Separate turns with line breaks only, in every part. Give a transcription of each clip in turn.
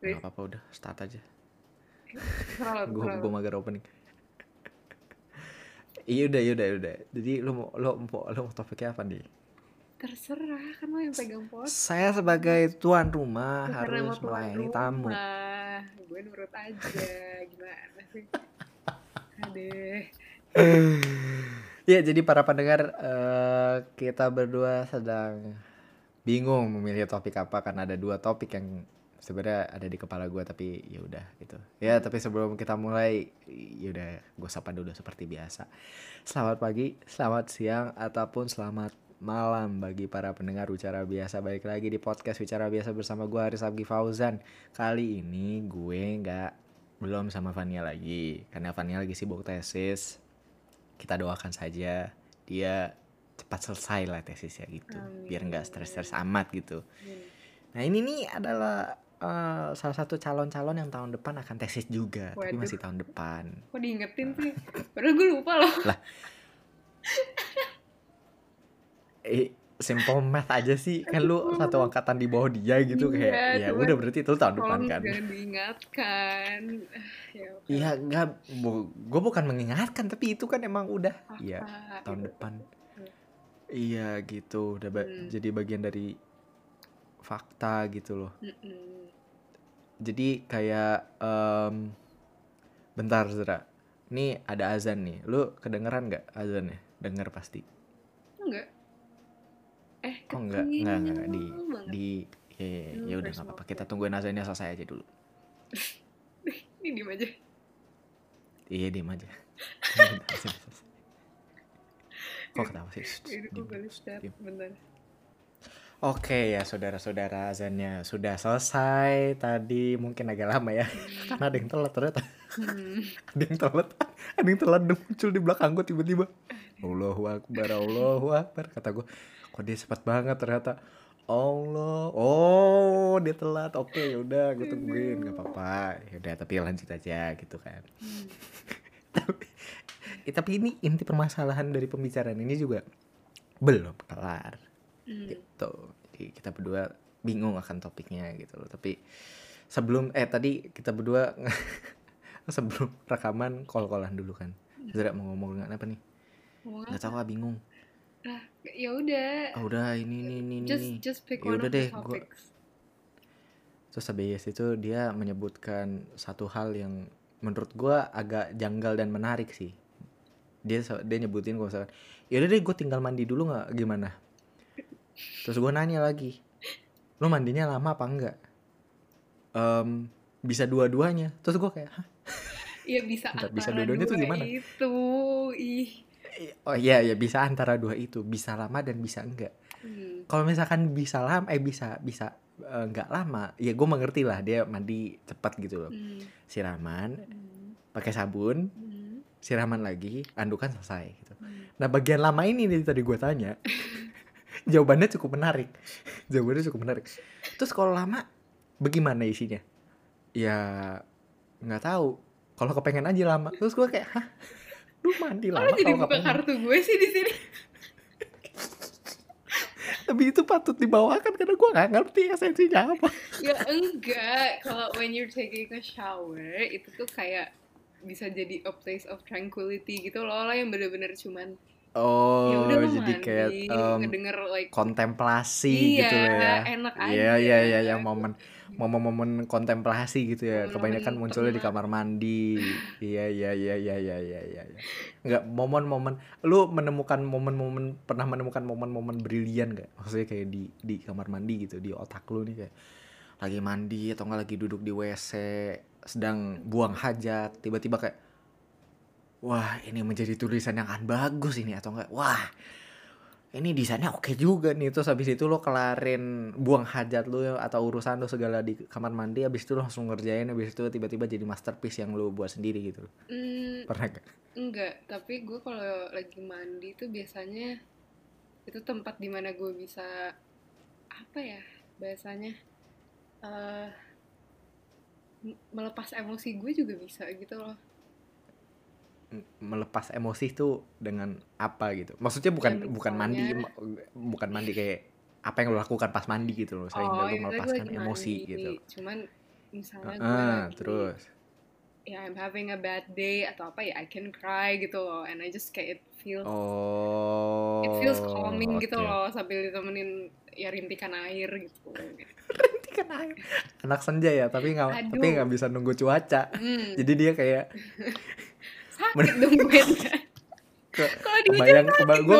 Gak apa-apa udah start aja.
Terserah lo,
Gue
terserah
gue
lo.
mager opening. Iya udah, iya udah, iya udah. Jadi lu mau lu mau lu mau topiknya apa nih?
Terserah kan lo yang pegang pos.
Saya sebagai tuan rumah
Karena
harus melayani tamu.
Gue nurut aja. Gimana sih? Adeh.
Ya jadi para pendengar eh, kita berdua sedang bingung memilih topik apa karena ada dua topik yang sebenarnya ada di kepala gue tapi ya udah gitu. Ya tapi sebelum kita mulai ya udah gue sapa dulu seperti biasa. Selamat pagi, selamat siang ataupun selamat malam bagi para pendengar Bicara Biasa. Balik lagi di podcast Bicara Biasa bersama gue Haris Abgi Fauzan. Kali ini gue nggak belum sama Vania lagi. Karena Vania lagi sibuk tesis. Kita doakan saja dia cepat selesai lah tesisnya gitu. Biar nggak stres-stres amat gitu.
Hmm.
Nah ini nih adalah eh, salah satu calon-calon yang tahun depan akan tesis juga Tapi
Waduh.
masih tahun depan
Kok diingetin sih? Padahal gue lupa loh.
eh simple math aja sih kan lu satu angkatan di bawah dia gitu kayak
Iya,
ya
cuman
udah berarti itu tahun depan kan
jangan diingatkan. Ya,
iya enggak gue bukan mengingatkan tapi itu kan emang udah iya tahun
gitu.
depan iya gitu udah ba-
Hmm.
jadi bagian dari fakta gitu loh
Mm-mm.
Jadi kayak em, bentar Zera ini ada azan nih lu kedengeran nggak azannya denger pasti
Enggak. Eh,
oh enggak enggak enggak, enggak. di
banget.
di ya, ya,
Hmm,
ya udah nggak apa-apa kita tungguin azannya selesai aja dulu
Ini diem aja.
Iya diem aja. Kok ketawa sih? Diem, diem.
Bentar.
Oke ya saudara-saudara azannya sudah selesai. Tadi mungkin agak lama ya karena ada yang telat ternyata.
Hmm.
ada yang telat. Ada yang telat dan muncul di belakang gue tiba-tiba. Allahu Akbar Allahu Akbar kata gue kok dia cepat banget ternyata? Allah. Oh dia telat. Oke yaudah gue tungguin. Nggak apa-apa. Yaudah tapi lanjut aja gitu kan.
Hmm.
tapi, eh, tapi ini inti permasalahan dari pembicaraan ini juga belum kelar.
Hmm.
gitu jadi kita berdua bingung akan topiknya gitu loh. Tapi sebelum eh tadi kita berdua sebelum rekaman kol-kolan dulu kan. Zara mau ngomong apa nih? Nggak tahu ah bingung.
Ya udah.
ah udah ini ini ini ini
Just pick
Ya
one
udah deh, gua- terus habis itu dia menyebutkan satu hal yang menurut gua agak janggal dan menarik sih. Dia dia nyebutin kalau misalkan yaudah deh gue tinggal mandi dulu nggak? Gimana terus gue nanya lagi lu mandinya lama apa enggak Em, bisa dua-duanya terus gue kayak Hah?
Iya bisa
Bentar,
antara
bisa dua-duanya tuh
dua
gimana?
Itu. Ih.
oh iya ya bisa antara dua itu bisa lama dan bisa enggak
Hmm.
kalau misalkan bisa lama eh bisa bisa eh, enggak lama ya gue mengerti lah dia mandi cepat gitu loh
Hmm.
siraman
Hmm.
pakai sabun
Hmm.
siraman lagi, andukan selesai gitu.
Hmm.
Nah bagian lama ini nih tadi gue tanya, jawabannya cukup menarik, jawabannya cukup menarik. Terus kalau lama, bagaimana isinya? Ya nggak tahu. Kalau kepengen aja lama, terus gue kayak, hah, lu mandi lama
jadi buka kartu gue sih di sini?
Tapi itu patut dibawakan karena gue nggak ngerti esensinya apa.
ya enggak. Kalau when you're taking a shower itu tuh kayak bisa jadi a place of tranquility gitu loh lo yang bener-bener cuman ya
Oh,
udah lo
jadi
mandi,
kayak
ngedenger like
kontemplasi
iya
gitu ya.
enak aja
Iya iya iya yang momen momen-momen kontemplasi gitu ya.
Momen-momen
Kebanyakan munculnya di kamar mandi. Iya iya iya iya iya iya iya. iya. Enggak momen-momen lu menemukan momen-momen pernah menemukan momen-momen brilian gak? Maksudnya kayak di di kamar mandi gitu di otak lu nih kayak lagi mandi atau enggak lagi duduk di WC sedang buang hajat tiba-tiba kayak wah ini menjadi tulisan yang akan bagus ini atau enggak? Wah ini desainnya oke juga nih. Terus habis itu lo kelarin buang hajat lo atau urusan lo segala di kamar mandi habis itu lo langsung ngerjain habis itu tiba-tiba jadi masterpiece yang lo buat sendiri gitu
Hmm,
pernah gak?
enggak. Tapi gue kalau lagi mandi tuh biasanya itu tempat di mana gue bisa apa ya bahasanya eh m- melepas emosi gue juga bisa gitu loh
melepas emosi tuh dengan apa gitu. Maksudnya bukan
Ya,
bukan mandi bukan mandi kayak apa yang lo lakukan pas mandi gitu loh. Lo
ya, misalnya gue
melepaskan
lagi
emosi
mandi,
gitu.
Cuman misalnya gue
ah
lagi
terus.
Ya I'm having a bad day atau apa ya I can cry gitu loh. And I just kayak it feels
oh
it feels calming gitu
oke.
loh sambil ditemenin ya rintikan air gitu.
Kan air. anak senja ya tapi nggak tapi nggak bisa nunggu cuaca.
Hmm,
jadi dia kayak
sakit dong gue kalau di
kebayang keba gue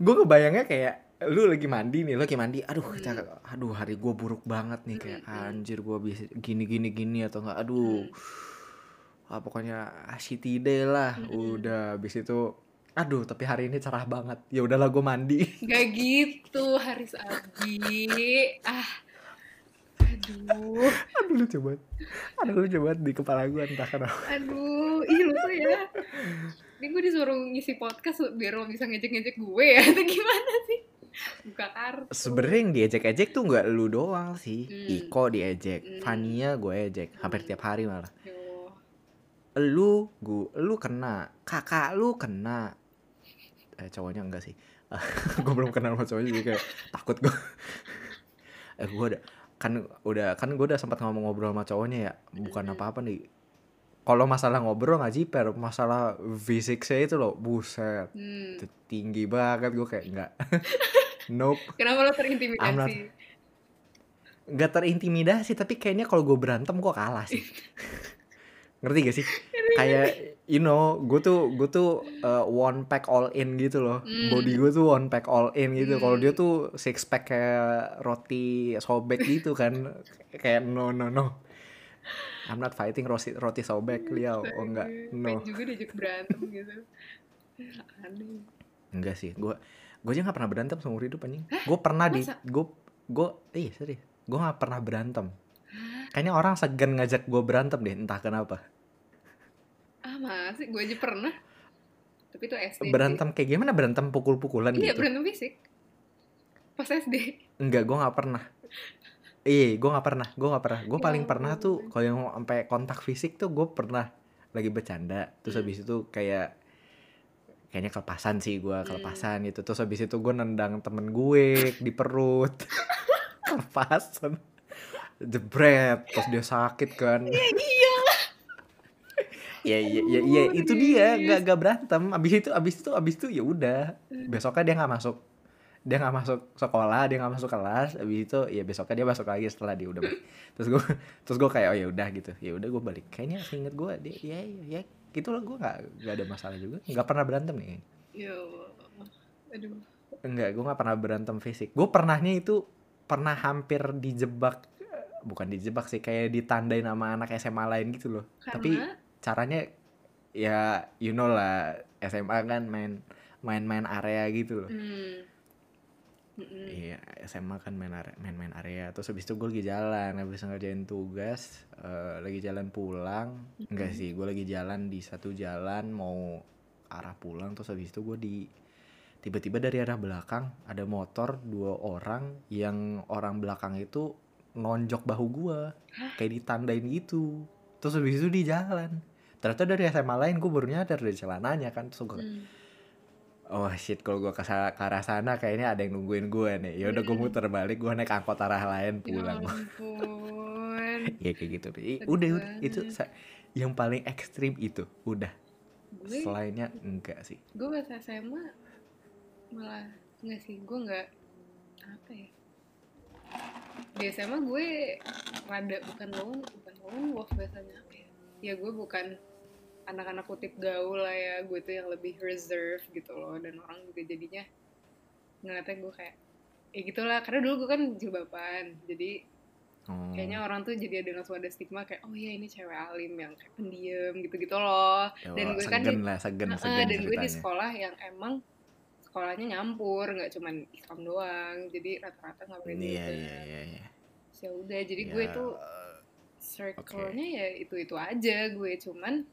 gue kebayangnya kayak lu lagi mandi nih lu lagi mandi aduh
Hmm.
kita aduh hari gue buruk banget nih kayak
Hmm, hmm.
anjir gue bisa gini gini gini atau enggak aduh
Hmm.
ah, pokoknya shitty day lah
Hmm.
udah habis itu aduh tapi hari ini cerah banget ya udahlah gue mandi
Gak gitu Haris Abi ah aduh.
Aduh lu coba aduh lu coba di kepala gue entah kenapa.
Aduh ih lu tuh ya. Ini gue disuruh ngisi podcast biar lo bisa ngejek-ngejek gue ya atau gimana sih? Buka kartu.
Sebenarnya yang diejek-ejek tuh nggak lu doang sih.
Hmm.
Iko diejek
Hmm.
Fania gue ejek hampir
Hmm.
tiap hari malah.
Yo.
lu gua lu kena kakak lu kena. Eh cowoknya enggak sih. Gue belum kenal sama cowoknya jadi kayak takut gue eh gue udah kan udah kan gue udah sempat ngomong-ngobrol sama cowoknya ya bukan apa-apa nih. Kalau masalah ngobrol nggak jiper masalah fisik saya itu loh buset.
Hmm.
itu tinggi banget gue kayak enggak nope.
Kenapa lo
I'm not-
terintimidasi?
nggak terintimidasi tapi kayaknya kalau gue berantem gue kalah sih. Ngerti gak sih? Kayak you know gue tuh gue tuh uh, one pack all in gitu loh.
Hmm.
body gue tuh one pack all in gitu. Kalau
Hmm.
dia tuh six pack kayak roti sobek gitu kan. Kayak no no no. I'm not fighting roti roti sobek liao. Oh enggak. no.
Pengen juga diajak berantem gitu. Aneh.
enggak sih. Gue gue aja nggak pernah berantem seumur hidup anjing. Gue pernah di
Masa?
gue gue iya serius gue nggak pernah berantem. Kayaknya orang segan ngajak gue berantem deh entah kenapa
Ah masih, gue aja pernah. Tapi itu SD. sih.
berantem kayak gimana? Berantem pukul-pukulan
Iya
gitu?
berantem fisik. Pas SD.
enggak gue nggak pernah. Iya gue nggak pernah. Gue nggak pernah. Gue
Ya
paling pernah tuh kalau yang sampai kontak fisik tuh gue pernah lagi bercanda. Terus
Hmm.
habis itu kayak kayaknya kelepasan sih gue kelepasan gitu. Terus habis itu gue nendang temen gue di perut. Kelepasan. Jebret terus dia sakit kan
Iya.
ya iya iya iya itu dia nggak nggak berantem. Abis itu abis itu abis itu ya udah. Besoknya dia nggak masuk. Dia nggak masuk sekolah dia nggak masuk kelas. Abis itu ya besoknya dia masuk lagi setelah dia udah terus gue terus gue kayak oh ya udah gitu. Ya udah gue balik. Kayaknya seinget gue dia ya ya, ya gitu lah gue nggak nggak ada masalah juga. Nggak pernah berantem nih.
Yo. Aduh.
enggak gue nggak pernah berantem fisik. Gue pernahnya itu pernah hampir dijebak bukan dijebak sih kayak ditandain sama anak SMA lain gitu loh. Tapi
Karena
caranya ya you know lah SMA kan main main-main area gitu loh.
Hmm. Mm-mm.
iya SMA kan main area main-main area. Terus habis itu gue lagi jalan habis ngerjain tugas eh, lagi jalan pulang. Enggak sih gue lagi jalan di satu jalan mau arah pulang. Terus habis itu gue di tiba-tiba dari arah belakang ada motor dua orang yang orang belakang itu nonjok bahu gue kayak ditandain gitu. Terus habis itu di jalan ternyata dari SMA lain gue baru nyadar dari celananya kan terus gue
Hmm.
oh shit kalau gue ke, arah sana kayaknya ada yang nungguin gue nih. Ya udah gue
Hmm.
muter balik gue naik angkot arah lain
Ya
pulang. ya kayak gitu. I- udah udah. itu yang paling ekstrim itu udah.
Gue
selainnya enggak sih.
Gue pas SMA malah nggak sih gue nggak apa ya? Di SMA gue rada bukan lone bukan lone wolf bahasanya apa ya? Ya gue bukan anak-anak kutip gaul lah ya gue tuh yang lebih reserve gitu loh. Dan orang juga jadinya ngeliatnya gue kayak ya gitulah karena dulu gue kan jilbaban jadi
oh.
kayaknya orang tuh jadi ada langsung ada stigma kayak oh iya ini cewek alim yang kayak pendiam gitu-gitu loh.
Ya,
dan gue kan
segen lah segen segen
dan gue di sekolah yang emang sekolahnya nyampur nggak cuman Islam doang. Jadi rata-rata nggak boleh
iya
juga.
iya iya iya.
Ya udah jadi gue
Ya,
tuh circle-nya ya itu itu aja gue. Cuman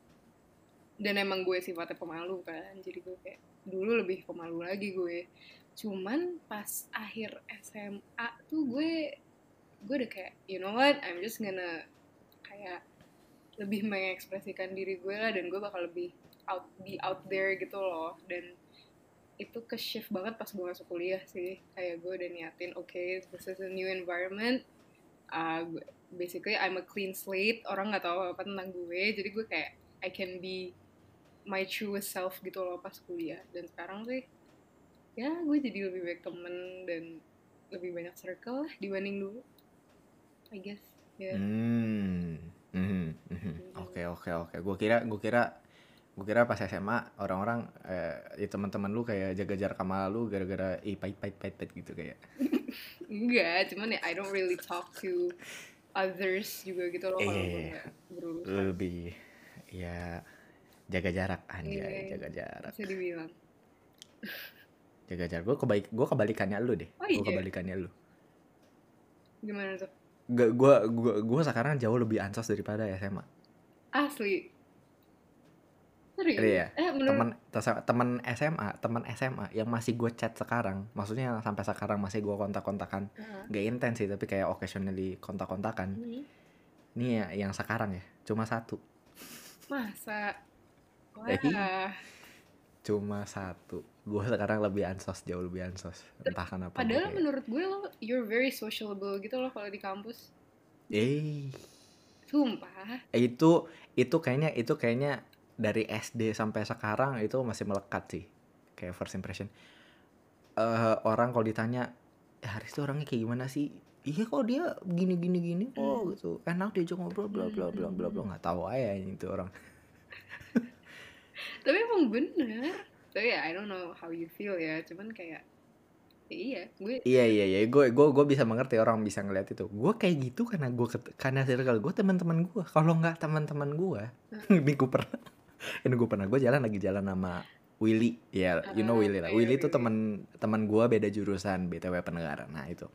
dan emang gue sifatnya pemalu kan jadi gue kayak dulu lebih pemalu lagi gue. Cuman pas akhir SMA tuh gue gue udah kayak you know what I'm just gonna kayak lebih mengekspresikan diri gue lah dan gue bakal lebih out be out there gitu loh. Dan itu ke shift banget pas gue masuk kuliah sih. Kayak gue udah niatin oke this is a new environment. Uh, basically I'm a clean slate. Orang nggak tahu apa tentang gue. Jadi gue kayak I can be my truest self gitu loh pas kuliah dan sekarang sih ya gue jadi lebih baik temen dan lebih banyak circle lah dibanding dulu I guess ya
Hmm. Mhm, mhm. Oke oke oke. Gue kira gue kira gue kira pas SMA orang-orang eh, ya teman-teman lu kayak jaga jarak sama lu gara-gara ih pait pait pait pait gitu kayak.
enggak cuman ya I don't really talk to others juga gitu loh kalau gue
Iya.
nggak berurusan
Lebih ya jaga jarak anjay,
Iya.
jaga jarak.
bisa dibilang
Jaga jarak. Gue kebaik gue kebalikannya lu deh.
Oh,
Gue
iya?
kebalikannya lu.
gimana tuh
Gak gue gue gue sekarang jauh lebih ansos daripada SMA.
asli serius
Iya.
eh menurut
tes- teman SMA teman SMA yang masih gue chat sekarang maksudnya yang sampai sekarang masih gue kontak-kontakan
Ah.
gak intens sih tapi kayak occasionally kontak-kontakan
Hmm.
ini ya yang sekarang ya cuma satu
masa wah.
cuma satu. Gue sekarang lebih ansos jauh lebih ansos. Entah kenapa
padahal
kayak,
menurut gue lo you're very sociable gitu loh kalau di kampus.
Eh
sumpah.
Eh, itu itu kayaknya itu kayaknya dari SD sampai sekarang itu masih melekat sih kayak first impression. Eh orang kalau ditanya "Eh, Haris tuh orangnya kayak gimana sih? Iya kok dia gini gini gini kok
Hmm.
gitu. Enak diajak ngobrol bla bla bla bla bla. Nggak tahu aja itu orang
tapi emang bener. Tapi ya I don't know how you feel ya. Cuman kayak ya iya gue
iya iya iya. Gue gue gue bisa mengerti orang bisa ngeliat itu. Gue kayak gitu karena gue karena circle gue teman-teman gue. Kalau nggak teman-teman gue ini gue pernah ini gue pernah. Gue jalan lagi jalan sama Willy. Ya you know
Ah,
Willy lah.
iya,
Willy tuh
Willy.
teman teman gue beda jurusan btw penegara. Nah itu.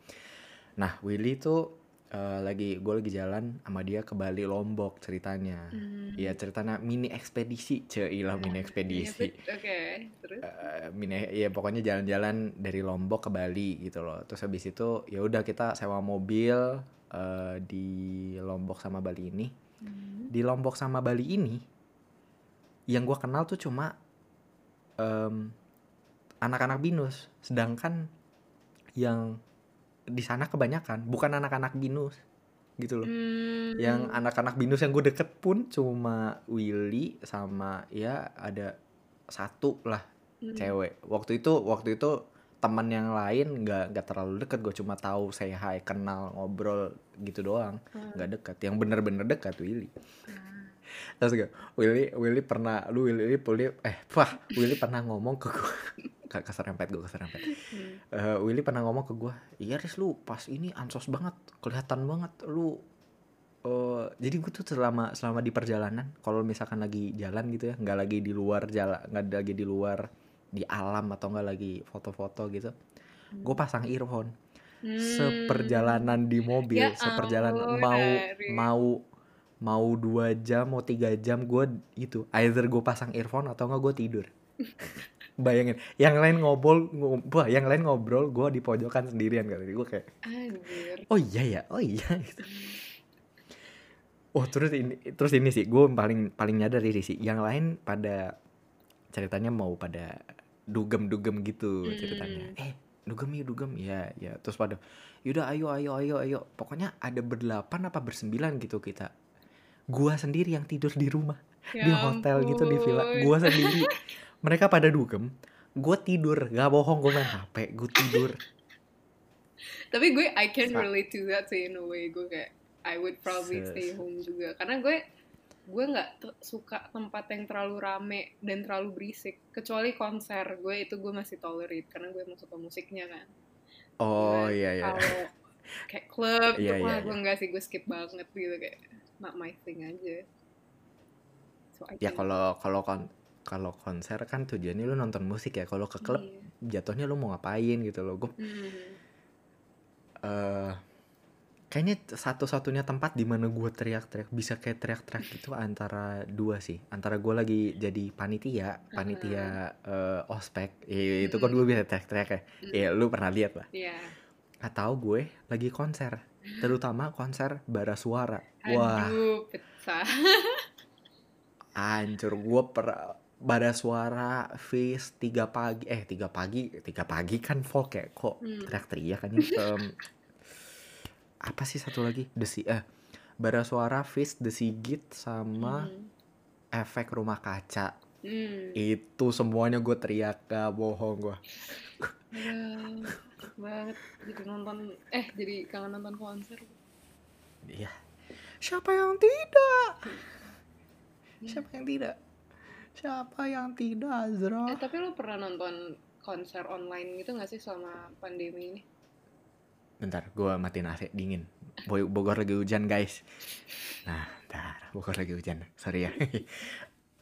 Nah Willy tuh eh, lagi gue lagi jalan sama dia ke Bali Lombok ceritanya.
Hmm,
Iya ceritanya mini ekspedisi ceilah mini ekspedisi.
oke terus?
Eh, mini ya pokoknya jalan-jalan dari Lombok ke Bali gitu loh. Terus habis itu ya udah kita sewa mobil eh, di Lombok sama Bali ini.
Hmm.
di Lombok sama Bali ini yang gua kenal tuh cuma em, anak-anak binus. Sedangkan yang di sana kebanyakan bukan anak-anak binus gitu loh.
Hmm,
yang anak-anak binus yang gue deket pun cuma Willy sama ya ada satu lah
hmm,
cewek. Waktu itu waktu itu teman yang lain nggak nggak terlalu deket gue cuma tahu say hi kenal ngobrol gitu doang.
Hmm,
nggak deket yang bener-bener dekat Willy.
Ah,
terus gue Willy Willy pernah lu Willy Willy eh wah Willy pernah ngomong ke gue keserempet gue keserempet
hmm.
Eh, Willy pernah ngomong ke gue iya Riz lu pas ini ansos banget kelihatan banget lu eh jadi gue tuh selama selama di perjalanan kalau misalkan lagi jalan gitu ya nggak lagi di luar jalan nggak lagi di luar di alam atau nggak lagi foto-foto gitu gue pasang earphone
Hmm.
seperjalanan di mobil
Ya
seperjalanan
ampun,
mau
Haris.
mau mau dua jam mau tiga jam gue itu either gue pasang earphone atau nggak gue tidur bayangin yang lain ngobrol ngo- wah yang lain ngobrol gue di pojokan sendirian kali gue kayak
Anjir.
oh iya ya oh iya. Gitu. oh terus ini terus ini sih gue paling paling nyadar ini sih. Yang lain pada ceritanya mau pada dugem-dugem gitu
Hmm.
ceritanya eh dugem yuk dugem. Ya ya terus pada yaudah ayo ayo ayo ayo. Pokoknya ada berdelapan apa bersembilan gitu kita. Gua sendiri yang tidur di rumah
Ya
di hotel gitu di villa.
ampun.
gua sendiri mereka pada dugem gua tidur. Gak bohong gue main hp gue tidur.
Tapi gue I can relate to that sih in a way. Gue kayak I would probably stay home juga. Karena gue gue nggak suka tempat yang terlalu rame dan terlalu berisik. Kecuali konser gue itu gue masih tolerate karena gue emang suka musiknya kan.
Oh
Cuman
iya iya.
kalau kayak klub
Iya, iya,
gue enggak sih gue skip banget gitu kayak not my thing aja. So I
ya kalau kalau kon kalau konser kan tujuannya lu nonton musik ya. Kalau ke klub
Iya.
jatuhnya lu mau ngapain gitu loh. Gue
Hmm.
eh kayaknya satu-satunya tempat di mana gue teriak-teriak bisa kayak teriak-teriak itu antara dua sih. Antara gue lagi jadi panitia panitia eh, ospek. Ya, itu kan gue bisa teriak-teriak ya. Ya lu pernah lihat lah.
Iya.
atau gue lagi konser terutama konser bara suara. Wah.
Aduh, pecah.
hancur gue per bara suara face tiga pagi eh tiga pagi tiga pagi kan folk ya kok
Hmm.
teriak-teriak kan Em, apa sih satu lagi? Desi eh bara suara Fist the Sigit sama
Hmm.
efek rumah kaca.
Hmm.
itu semuanya gue teriak gak bohong gue
Aduh, banget. Jadi nonton eh jadi kangen nonton konser.
Iya. Siapa yang tidak?
Iya.
siapa yang tidak siapa yang tidak Azra?
Eh tapi lo pernah nonton konser online gitu gak sih selama pandemi ini?
Bentar gue matiin AC dingin. Boy- Bogor lagi hujan guys. Nah bentar Bogor lagi hujan. Sorry ya.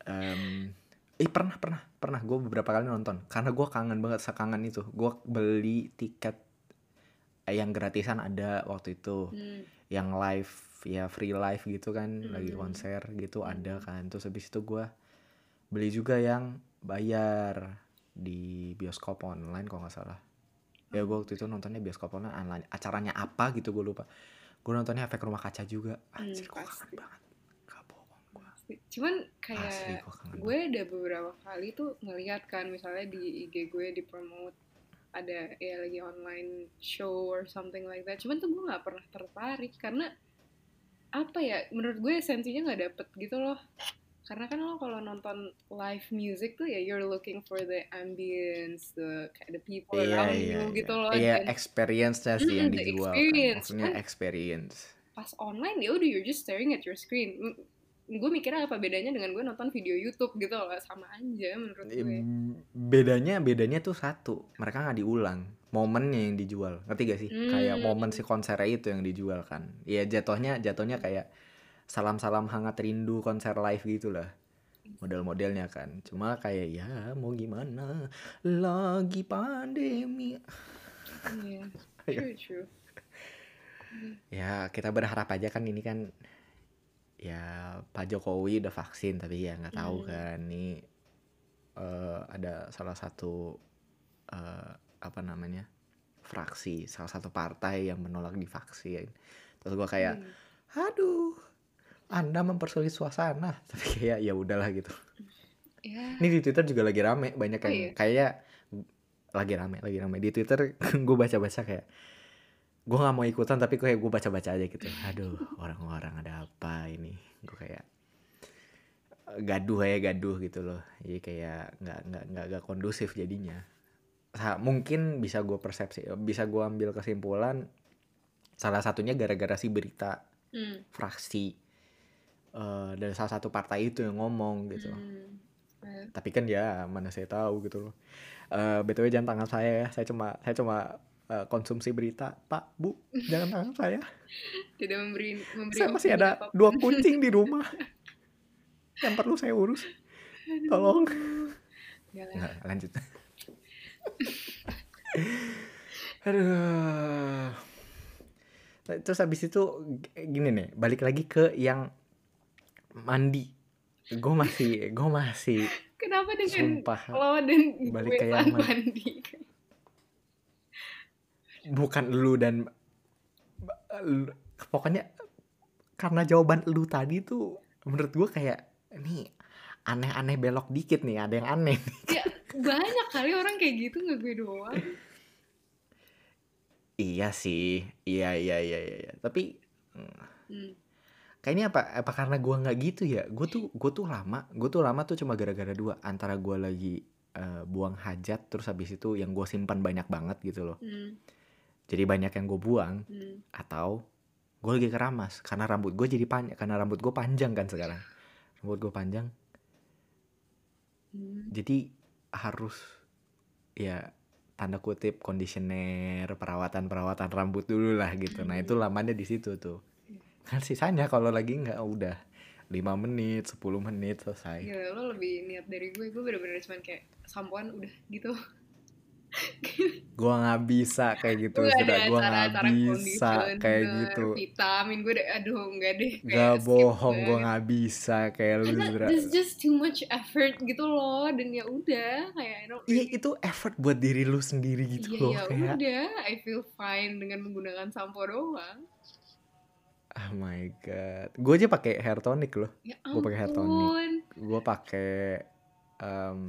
Em, eh pernah pernah pernah. Gue beberapa kali nonton. Karena gue kangen banget sekangen itu. Gue beli tiket eh, yang gratisan ada waktu itu.
Hmm.
yang live ya free live gitu kan. Lagi
Hmm.
konser gitu ada kan. Terus habis itu gue beli juga yang bayar di bioskop online kalau nggak salah. Ya gue waktu itu nontonnya bioskop online online acaranya apa gitu gue lupa. Gue nontonnya efek rumah kaca juga. Anjir
Hmm, pasti.
kangen banget. Gak bohong gue
cuman
asli
kayak
gue kangen
gue ada beberapa kali tuh ngeliat kan misalnya di IG gue di promote ada ya lagi online show or something like that. Cuman tuh gue nggak pernah tertarik karena apa ya menurut gue esensinya nggak dapet gitu loh karena kan lo kalau nonton live music tuh ya you're looking for the ambience the kayak the people
iya
around
iya
you
iya.
gitu loh
iya
dan
experience-nya sih yang
Mm, the
dijual kan.
experience.
maksudnya
Kan-
experience.
pas online ya udah you're just staring at your screen. Gue mikirnya apa bedanya dengan gue nonton video YouTube gitu loh sama aja menurut gue.
Em, bedanya bedanya tuh satu mereka nggak diulang momennya yang dijual. Ngerti gak sih? Kayak
Hmm.
momen si konsernya itu yang dijual kan. Ya jatuhnya jatuhnya kayak salam salam hangat rindu konser live gitu lah model-modelnya kan cuma kayak ya mau gimana lagi pandemi
Iya,
Ayo.
true true
ya kita berharap aja kan ini kan ya Pak Jokowi udah vaksin tapi ya nggak tahu
Hmm.
kan nih eh, ada salah satu eh, apa namanya fraksi salah satu partai yang menolak divaksin terus gua kayak
Hmm.
aduh anda mempersulit suasana. Tapi kayak ya udahlah gitu.
Ya
ini di Twitter juga lagi rame banyak
Oh,
yang
iya?
kayak lagi rame lagi rame. Di Twitter gue baca-baca kayak gue nggak mau ikutan tapi kayak gue baca-baca aja gitu. Aduh orang-orang ada apa ini? Gue kayak gaduh ya gaduh gitu loh. Jadi kayak nggak nggak nggak nggak kondusif jadinya. Sa- mungkin bisa gue persepsi bisa gue ambil kesimpulan salah satunya gara-gara si berita
hmm.
fraksi eh, dari salah satu partai itu yang ngomong gitu.
Hmm.
Tapi kan ya mana saya tahu gitu loh. Eh btw jangan tangan saya ya. Saya cuma saya cuma eh, konsumsi berita. Pak bu jangan tangan saya.
Tidak memberi memberi
saya masih ada
apa pun.
dua kucing di rumah. Yang perlu saya urus. Tolong.
Nggak
lanjut. Aduh. Terus habis itu gini nih. Balik lagi ke yang mandi. Gue masih gue masih
kenapa dengan
sumpah
lo dan
Balik
gue
man-
mandi?
Bukan lu dan lu- pokoknya karena jawaban lu tadi tuh menurut gue kayak ini aneh-aneh belok dikit nih ada yang aneh
ya banyak kali orang kayak gitu nggak gue doang.
Iya sih. Iya iya iya iya iya. tapi mm,
hmm.
Kayaknya apa? Apa karena gue nggak gitu ya? Gue tuh gue tuh lama gue tuh lama tuh cuma gara-gara dua. Antara gue lagi eh, buang hajat terus habis itu yang gue simpan banyak banget gitu loh.
Hmm.
jadi banyak yang gue buang
Hmm.
atau gue lagi keramas. Karena rambut gue jadi panjang karena rambut gue panjang kan sekarang. Rambut gue panjang.
Hmm.
jadi harus ya tanda kutip conditioner perawatan perawatan rambut dulu lah gitu. Nah itu lamanya di situ tuh kan sisanya kalau lagi nggak udah 5 menit 10 menit selesai.
Gila, lo lebih niat dari gue. Gue bener-bener cuman kayak sampoan udah gitu.
Gue nggak bisa kayak gitu
gue
sudah gue nggak bisa kayak gitu.
vitamin gue aduh enggak deh kayak
Gak
skip
bohong gue nggak bisa kayak lu
there's just too much effort gitu loh dan ya udah kayak I don't
Iya itu effort buat diri lu sendiri gitu
Iya
loh
ya
kayak
udah, I feel fine dengan menggunakan sampo doang.
Oh my god. Gue aja pakai hair tonic loh.
Ya
Gua pakai hair tonic. gue pakai em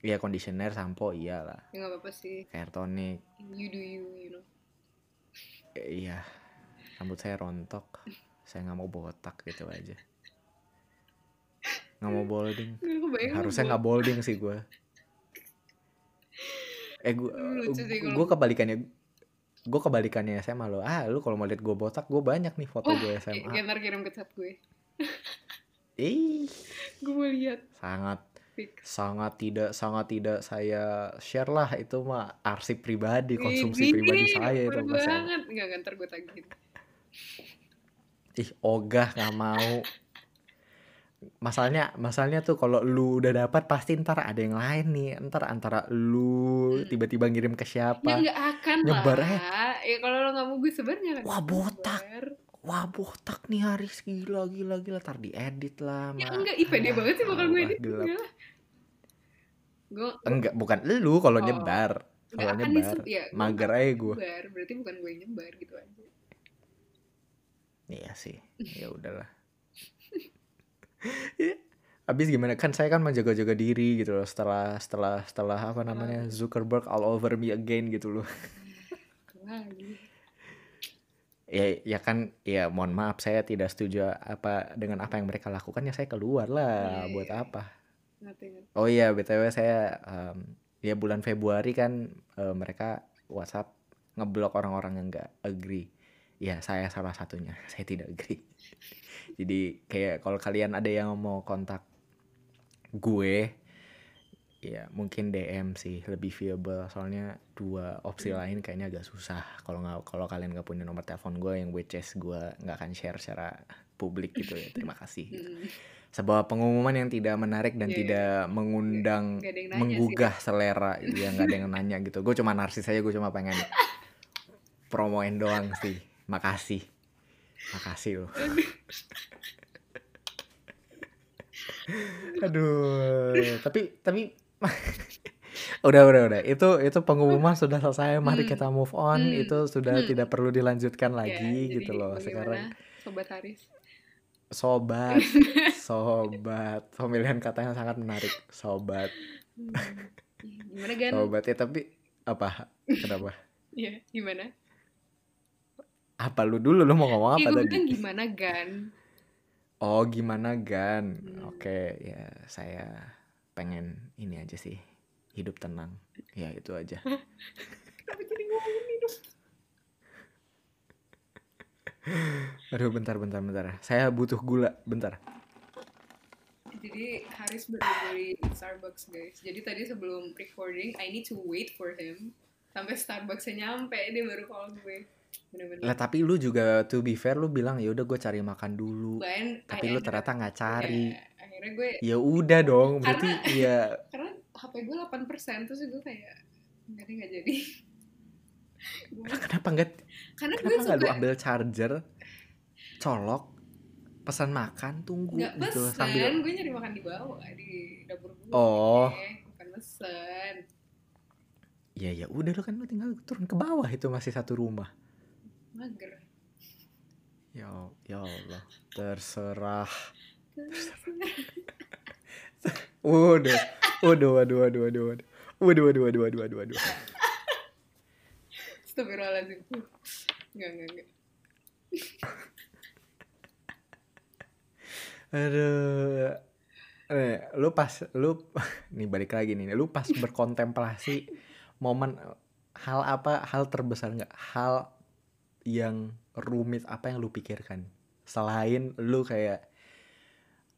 ya conditioner sampo iyalah
Ya nggak apa-apa sih.
hair tonic.
You do you, you know.
Eh, iya. Rambut saya rontok. Saya nggak mau botak gitu aja. Nggak mau bolding
lu
harusnya nggak bolding sih gue eh gue
kalau-
gue kebalikannya gue kebalikannya SMA lo ah lu kalau mau lihat gue botak gue banyak nih foto
Wah,
gue SMA
ntar kirim ke chat gue.
ih
Gue mau lihat.
sangat
Fix.
sangat tidak sangat tidak saya share lah itu mah arsip pribadi konsumsi
Widih,
pribadi saya itu
banget. Enggak, ntar gue tagihin.
ih ogah nggak mau masalahnya masalahnya tuh kalau lu udah dapat pasti ntar ada yang lain nih ntar antara lu
Hmm.
tiba-tiba ngirim ke
Ya
siapa
enggak akan
Nyebar
lah. Ya kalau lo nggak mau gue sebenarnya kan.
Wah, botak.
Nyebar.
wah botak nih Haris gila gila gila tar diedit lah
Ya
Ma.
enggak, ih pede banget sih bakal gue edit. Gue
enggak bukan lu kalau
Oh.
nyebar kalau nyebar.
Ya,
mager
nggak
aja gue
nyebar. Berarti bukan gue nyebar gitu aja.
Iya sih, ya udahlah. Habis gimana kan saya kan menjaga-jaga diri gitu loh setelah setelah setelah apa namanya Zuckerberg all over me again gitu loh. Ya ya kan ya mohon maaf saya tidak setuju apa dengan apa yang mereka lakukan ya saya keluar lah
Iya,
buat
iya.
apa. Oh iya BTW saya em, ya bulan Februari kan eh, mereka WhatsApp ngeblok orang-orang yang nggak agree. Ya saya salah satunya. Saya tidak agree. Jadi kayak kalau kalian ada yang mau kontak gue ya mungkin DM sih lebih viable. Soalnya dua opsi lain kayaknya agak susah. Kalau nggak kalau kalian nggak punya nomor telepon gue yang is gue nggak akan share secara publik gitu ya. Terima kasih
Hmm.
sebuah pengumuman yang tidak menarik dan
Iya, iya.
tidak mengundang
ada yang nanya
menggugah selera. Ya nggak ada yang nanya gitu. Gue cuma narsis aja gue cuma pengen promoin doang sih makasih makasih loh aduh tapi tapi udah udah udah itu itu pengumuman sudah selesai mari
Hmm.
kita move on
Hmm.
itu sudah
Hmm.
tidak perlu dilanjutkan
Ya,
lagi
jadi
gitu loh sekarang
Sobat Haris.
Sobat, sobat, pemilihan kata yang sangat menarik, sobat,
Hmm. Gimana Gan?
sobat ya tapi apa? Kenapa?
Iya, gimana?
Apa lu dulu lu mau ngomong
Iya,
apa
gue
tadi?
bilang gimana Gan?
Oh gimana Gan?
Hmm.
Oke ya saya pengen ini aja sih hidup tenang, ya itu aja.
Kenapa jadi ngomongin hidup?
Aduh bentar bentar bentar, saya butuh gula, bentar.
Jadi Haris baru beli Starbucks guys. Jadi tadi sebelum recording, I need to wait for him sampai Starbucksnya nyampe dia baru call gue. Bener-bener.
Lah tapi lu juga to be fair lu bilang ya udah gue cari makan dulu,
Bahkan
tapi
I
lu ternyata nggak cari.
ya, akhirnya gue
Ya udah dong, berarti ya
karena HP gue 8% terus gue kayak nggak deh, nggak jadi. Gue-
kenapa nggak
karena gue
Kenapa nggak lu ambil charger, colok, pesan makan, tunggu
nggak
gitu
pesen,
sambil.
gue nyari makan di bawah di dapur gue.
Oh.
bukan pesen.
Ya ya udah lu kan lu tinggal turun ke bawah itu masih satu rumah.
Mager.
Ya ya Allah, terserah. Waduh, waduh, waduh, waduh, waduh, waduh, waduh, waduh, waduh, waduh, waduh, waduh.
Astagfirullahaladzim. Enggak, enggak, enggak.
Aduh. Eh, lu pas lu nih balik lagi nih, lu pas berkontemplasi momen hal apa hal terbesar nggak hal yang rumit apa yang lu pikirkan? Selain lu kayak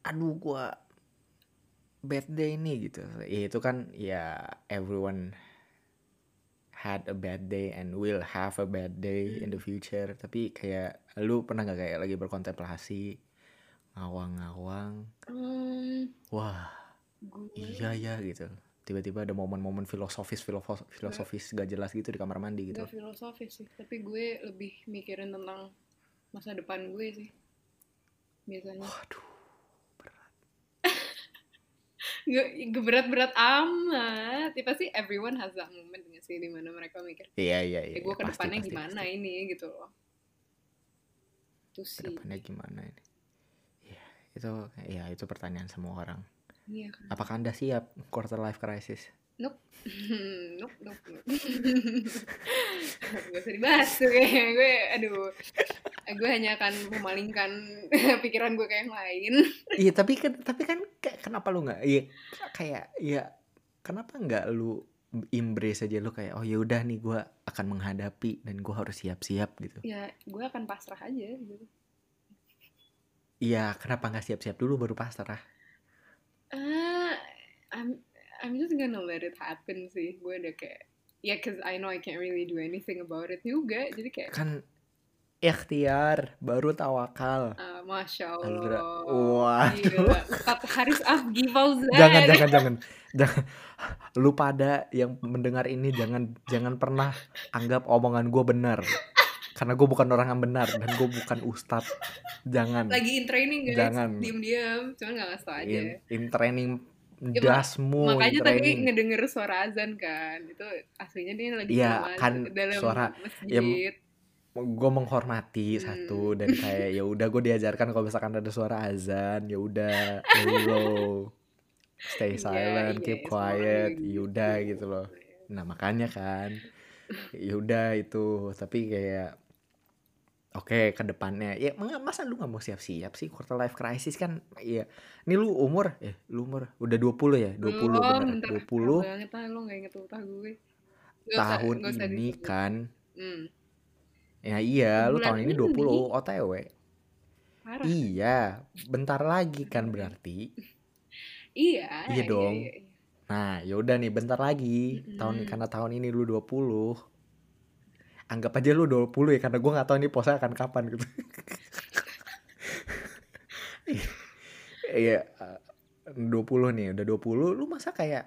aduh gua bad day nih gitu. Ya itu kan ya everyone had a bad day and will have a bad day in the future. Tapi kayak lu pernah nggak kayak lagi berkontemplasi ngawang-ngawang?
Hmm,
wah
gue
iya ya gitu tiba-tiba ada momen-momen filosofis filosofis filosofis gak jelas gitu di kamar mandi gitu
Gak filosofis sih, tapi gue lebih mikirin tentang masa depan gue sih. Biasanya.
waduh
Gak, gak berat-berat amat. Ya, pasti everyone has that moment gak sih, di mana mereka mikir,
iya iya iya
eh gue ke
pasti,
depannya
pasti,
gimana
pasti.
ini gitu loh. Itu sih.
ke depannya gimana ini Iya, itu ya itu pertanyaan semua orang
Iya kan.
apakah anda siap quarter life crisis
Nope. nope, nope, nope. Gak usah dibahas tuh kayak gue, aduh. gue hanya akan memalingkan pikiran gue ke yang lain
Iya tapi kan tapi kan kayak kenapa lu nggak iya kayak ya kenapa nggak lu embrace aja lu kayak oh ya udah nih gue akan menghadapi dan gue harus siap-siap gitu.
ya gue akan pasrah aja gitu
Iya kenapa nggak siap-siap dulu baru pasrah?
Ah, I'm I'm just gonna let it happen sih gue udah kayak ya cause I know I can't really do anything about it juga jadi kayak
Kan ikhtiar baru tawakal.
ah, masya. Allah
Waduh.
Gila. Kata Haris Afgi Fauzan
Jangan jangan jangan jangan lu pada yang mendengar ini jangan jangan pernah anggap omongan gue benar karena gue bukan orang yang benar dan gue bukan ustadz jangan.
Lagi in training guys.
Jangan.
diem-diem. Cuman gak ngasih tau aja.
In, in training
Ya,
dasmu in
makanya tadi ngedenger suara azan kan. Itu aslinya dia lagi
Iya,
namaz
kan
dalam
suara ya,
masjid
gue menghormati
Hmm.
satu dan kayak ya udah gue diajarkan kalau misalkan ada suara azan ya udah hello stay
Iya,
silent
iya,
keep
orang
quiet
juga
ya udah gitu loh. nah makanya kan ya udah itu. Tapi kayak oke ke depannya ya ma- masa lu nggak mau siap-siap sih quarter life crisis kan iya ini lu umur eh lu umur udah 20 ya 20
Belum,
bener
bentar.
20
Parah banget ah, lo gak inget ultah gue usah-
tahun
usah
ini
disebut.
kan
hmm,
ya iya lu
Bulan
tahun ini
ini.
20 OTW
parah
iya bentar lagi kan berarti
iya
Iya dong.
iya, iya.
Nah, yaudah nih bentar lagi. Tahun
Mm-mm.
karena tahun ini lu 20. Anggap aja lu 20 ya karena gua nggak tahu nih puasa akan kapan gitu. Iya, eh, 20 nih, udah 20 lu masa kayak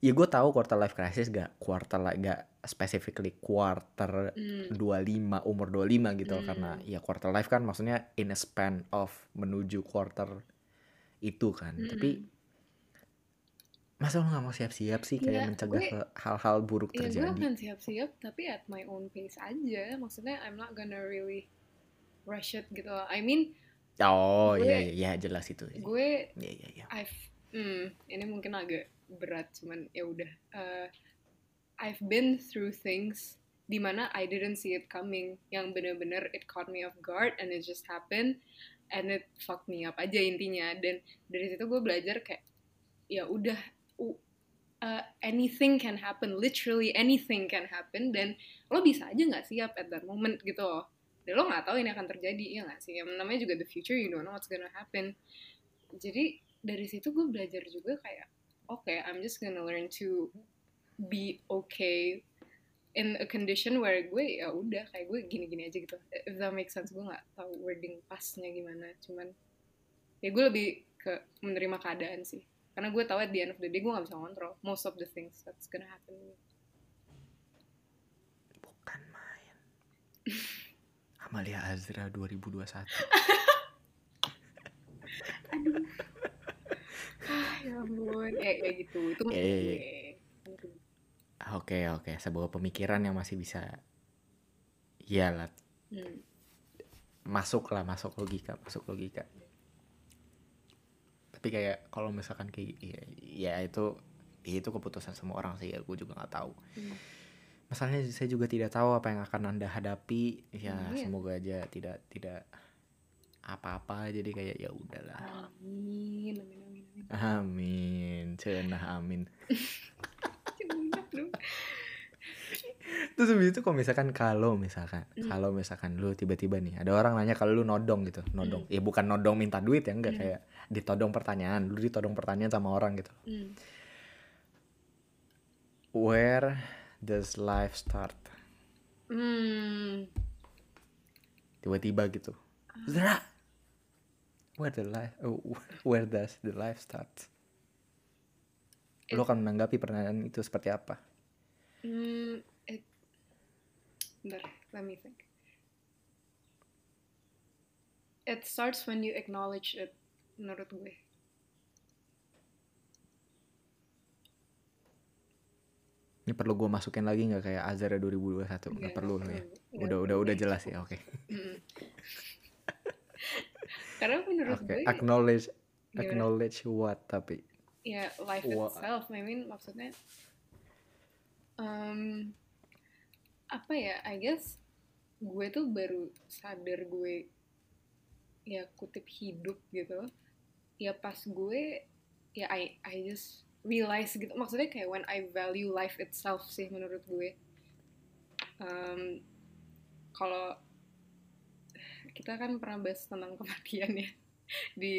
ya gue tahu quarter life crisis gak quarter gak specifically quarter
Hmm,
25 umur 25 gitu
Hmm.
karena ya quarter life kan maksudnya in a span of menuju quarter itu kan.
Mm-mm.
Tapi masa lu nggak mau siap-siap sih kayak
Iya,
mencegah
gue-
hal-hal buruk
ya gue
terjadi?
akan siap-siap tapi at my own pace aja maksudnya I'm not gonna really rush it gitu I mean
Oh
gue-
iya iya iya, jelas itu.
gue
Iya iya iya.
I've hmm, ini mungkin agak berat cuman ya udah Uh, I've been through things di mana I didn't see it coming yang bener-bener it caught me off guard and it just happened and it fucked me up aja intinya dan dari situ gue belajar kayak ya udah uh, anything can happen literally anything can happen dan lo bisa aja nggak siap at that moment gitu loh. Dan lo nggak tahu ini akan terjadi ya nggak sih? Yang namanya juga the future you don't know what's gonna happen. Jadi dari situ gue belajar juga kayak oke I'm just gonna learn to be okay in a condition where gue ya udah kayak gue gini-gini aja gitu. If that makes sense gue nggak tahu wording pasnya gimana cuman ya gue lebih ke menerima keadaan sih karena gue tahu at the end of the day gue nggak bisa kontrol most of the things that's gonna happen
Bukan main. Amalia Azra 2021.
aduh ah ya ampun ya, ya gitu itu
Ya, ya, ya.
gue
Oke oke, sebuah pemikiran yang masih bisa Iyalah,
hmm.
masuk lah, masuk logika, masuk logika. Tapi kayak kalau misalkan kayak ya, ya itu ya itu keputusan semua orang sih ya, gue juga nggak tahu.
Hmm.
Masalahnya saya juga tidak tahu apa yang akan anda hadapi. Ya
Iya.
semoga aja tidak tidak apa-apa. Jadi kayak ya udahlah.
amin amin amin amin
cenah amin. Terus habis itu kalau misalkan kalau misalkan
Hmm.
kalau misalkan lu tiba-tiba nih ada orang nanya kalau lu nodong gitu, nodong. Ya bukan nodong minta duit ya enggak
Hmm.
kayak ditodong pertanyaan, lu ditodong pertanyaan sama orang gitu.
Hmm.
Where does life start?
Hmm.
Tiba-tiba gitu. Zra. Where the life oh, where does the life start? Lu akan menanggapi pertanyaan itu seperti apa?
Hmm, bentar, let me think. It starts when you acknowledge it, menurut gue.
Ini perlu gue masukin lagi nggak kayak Azara 2021? Nggak
Nggak
perlu
perlu.
ya. Udah udah udah jelas ya, oke.
Mm. Karena menurut
Oke,
gue,
acknowledge
Gimana?
acknowledge what tapi
ya life
Wha-
itself, I mean maksudnya, um, apa ya? I guess gue tuh baru sadar gue ya kutip hidup gitu ya pas gue ya I I just realize gitu maksudnya kayak when I value life itself sih menurut gue um, kalau kita kan pernah bahas tentang kematian ya di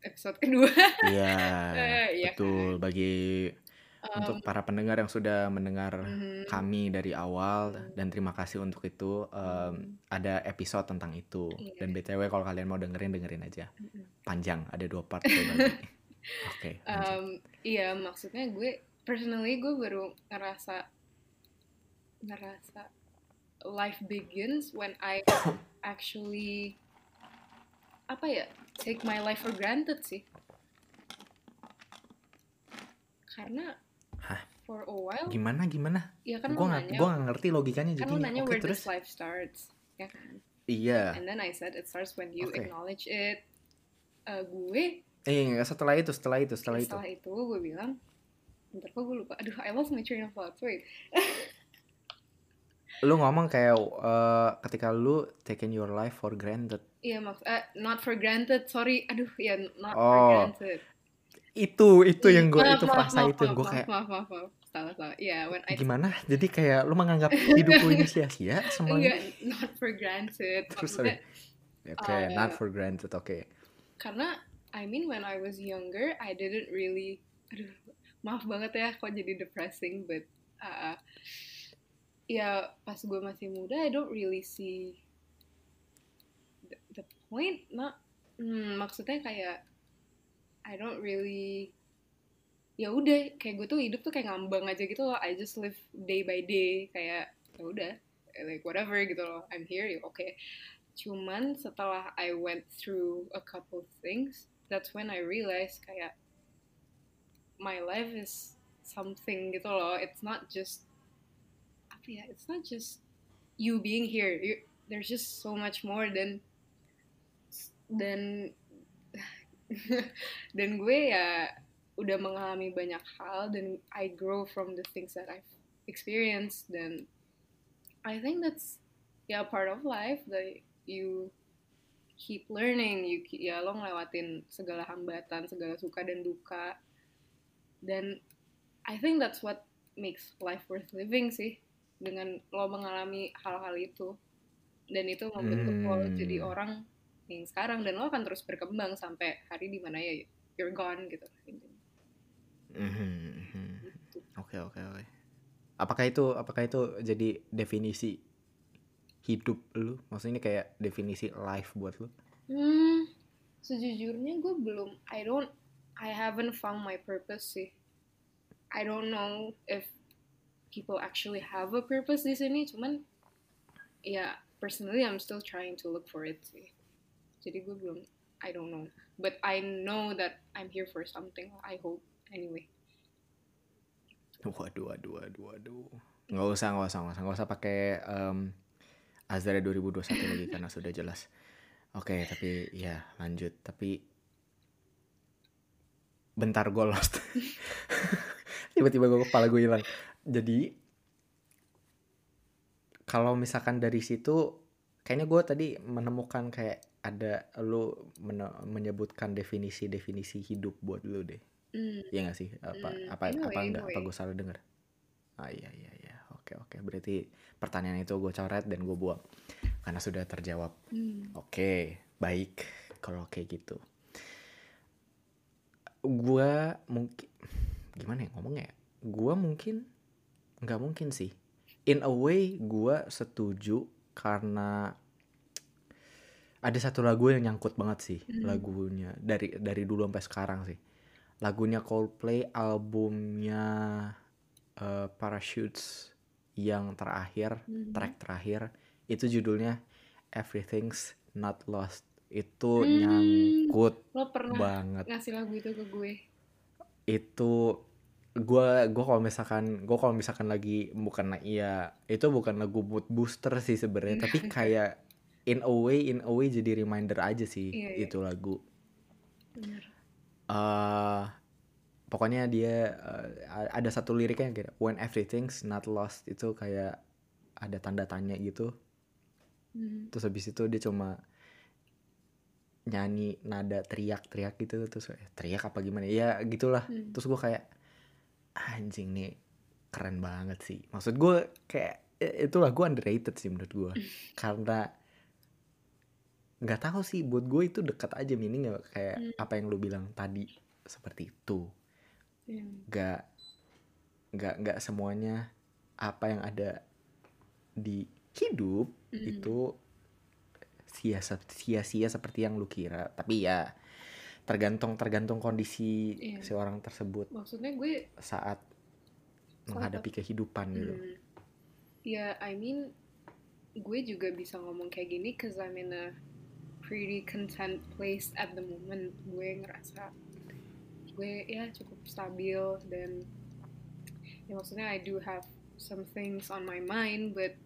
episode kedua
Iya,
Eh, iya
betul. Bagi
Um,
untuk para pendengar yang sudah mendengar
mhm,
kami dari awal dan terima kasih untuk itu.
mhm,
ada episode tentang itu.
Iya.
Dan BTW kalau kalian mau dengerin dengerin aja.
mhm.
Panjang, ada dua part. Oke, lanjut.
Um, iya maksudnya gue personally gue baru ngerasa ngerasa life begins when I actually apa ya take my life for granted sih karena
Hah?
for a while
Gimana gimana?
ya kan
nggak
nanya
gua nggak ngerti logikanya
kan
jadi.
lo nanya
Oke,
where
terus?
this life starts ya kan
Iya.
and then I said it starts when you
Oke.
acknowledge it Uh, gue
Eh, setelah itu, setelah itu, setelah itu.
setelah itu gue bilang bentar kok gue lupa aduh I lost my train of thought wait
Lu ngomong kayak eh, ketika lu taking your life for granted.
Iya maks eh, not for granted sorry aduh ya not for
Oh,
granted
itu itu yang gue itu frasa
maaf,
itu yang gue kayak
maaf maaf maaf salah salah ya when I
gimana? Jadi kayak lu menganggap hidup lu ini sia-sia semuanya.
not for granted
Terus
maksudnya
Oke,
eh,
not for granted. Oke.
karena I mean when I was younger I didn't really aduh maaf banget ya kok jadi depressing but uh, ya pas gue masih muda I don't really see the, the point not hmm, maksudnya kayak I don't really ya udah kayak gue tuh hidup tuh kayak ngambang aja gitu loh. I just live day by day kayak ya udah like whatever gitu loh. I'm here ya oke. Cuman setelah I went through a couple things that's when I realized kayak my life is something gitu loh. It's not just apa ya it's not just you being here. You, there's just so much more than dan dan gue ya udah mengalami banyak hal dan I grow from the things that I've experienced dan I think that's ya part of life that you keep learning you keep, ya lo ngelewatin segala hambatan segala suka dan duka dan I think that's what makes life worth living sih dengan lo mengalami hal-hal itu dan itu membentuk lo
Hmm.
jadi orang yang sekarang dan lo akan terus berkembang sampai hari di mana ya you're gone gitu.
Mhm, mhm.
Gitu.
Oke, oke, oke. Apakah itu apakah itu jadi definisi hidup lu? Maksudnya ini kayak definisi life buat lu?
Hmm, sejujurnya gue belum, I don't, I haven't found my purpose sih. I don't know if people actually have a purpose di sini, cuman ya personally I'm still trying to look for it sih. Jadi gue belum, I don't know. But I know that I'm here for something. I hope anyway.
Waduh, waduh, waduh, waduh. Nggak usah, nggak usah, nggak usah, nggak usah pakai um, Azara 2021 lagi karena sudah jelas. Oke, tapi ya lanjut. Tapi bentar gue lost. Tiba-tiba gue kepala gue hilang. Jadi kalau misalkan dari situ, kayaknya gue tadi menemukan kayak ada lu mene- menyebutkan definisi-definisi hidup buat lu deh.
Hmm,
Iya gak sih? Apa
Hmm,
apa
anyway,
apa enggak? Apa
anyway.
gue salah denger? Ah iya iya iya. Oke oke. Berarti pertanyaan itu gue coret dan gue buang karena sudah terjawab.
hmm,
Oke, baik kalau kayak gitu. Gua mungkin gimana ya ngomongnya? ya? Gua mungkin nggak mungkin sih. In a way gua setuju karena ada satu lagu yang nyangkut banget sih
Hmm.
lagunya dari dari dulu sampai sekarang sih. Lagunya Coldplay albumnya eh, Parachutes yang terakhir
hmm.
track terakhir itu judulnya Everything's Not Lost itu
Hmm.
nyangkut
Lo pernah
banget
ngasih lagu itu ke gue?
itu gua gua kalau misalkan gua kalau misalkan lagi bukan iya itu bukan lagu mood booster sih sebenarnya tapi kayak in a way in a way jadi reminder aja sih
Iya, iya.
itu lagu
Bener.
eh pokoknya dia eh, ada satu liriknya kayak when everything's not lost itu kayak ada tanda tanya gitu
Hmm.
terus habis itu dia cuma nyanyi nada teriak-teriak gitu terus teriak apa gimana ya gitulah
Hmm.
terus gue kayak anjing nih keren banget sih maksud gue kayak itulah gue underrated sih menurut gue karena nggak tahu sih buat gue itu dekat aja meaning kayak
Hmm.
apa yang lu bilang tadi seperti itu
Iya.
nggak nggak nggak semuanya apa yang ada di hidup
Mm.
itu sia-sia sia-sia seperti yang lu kira tapi ya tergantung tergantung kondisi
Iya.
si orang tersebut
Maksudnya gue
saat menghadapi kehidupan gitu
Hmm. Ya, I mean, gue juga bisa ngomong kayak gini cause I'm in a pretty content place at the moment. Gue ngerasa gue ya cukup stabil dan ya maksudnya I do have some things on my mind, but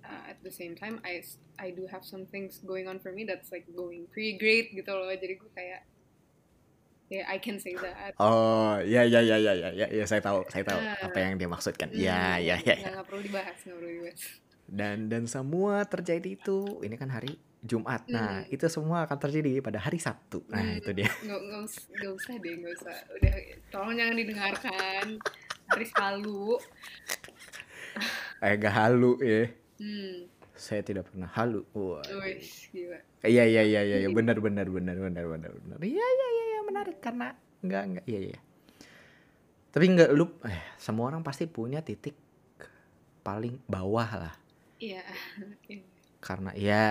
uh, at the same time I I do have some things going on for me that's like going pretty great gitu loh. Jadi gue kayak ya I can say that.
oh ya ya ya ya ya ya, ya saya tahu saya tahu
Ah.
apa yang dia maksudkan
Hmm,
ya ya ya, ya.
nggak- nggak perlu dibahas, nggak perlu dibahas.
dan dan semua terjadi itu ini kan hari Jumat. Nah
Hmm.
itu semua akan terjadi pada hari Sabtu. Nah
Hmm.
itu dia.
Nggak nggak us- nggak usah deh nggak usah. Udah tolong jangan didengarkan. Haris halu
eh gak halu ya.
Hmm.
Saya tidak pernah halu. Wah Iya iya iya iya ya, benar benar benar benar benar benar. Iya iya iya ya, menarik karena enggak enggak iya iya. Tapi enggak lu eh semua orang pasti punya titik paling bawah lah.
Iya iya
karena ya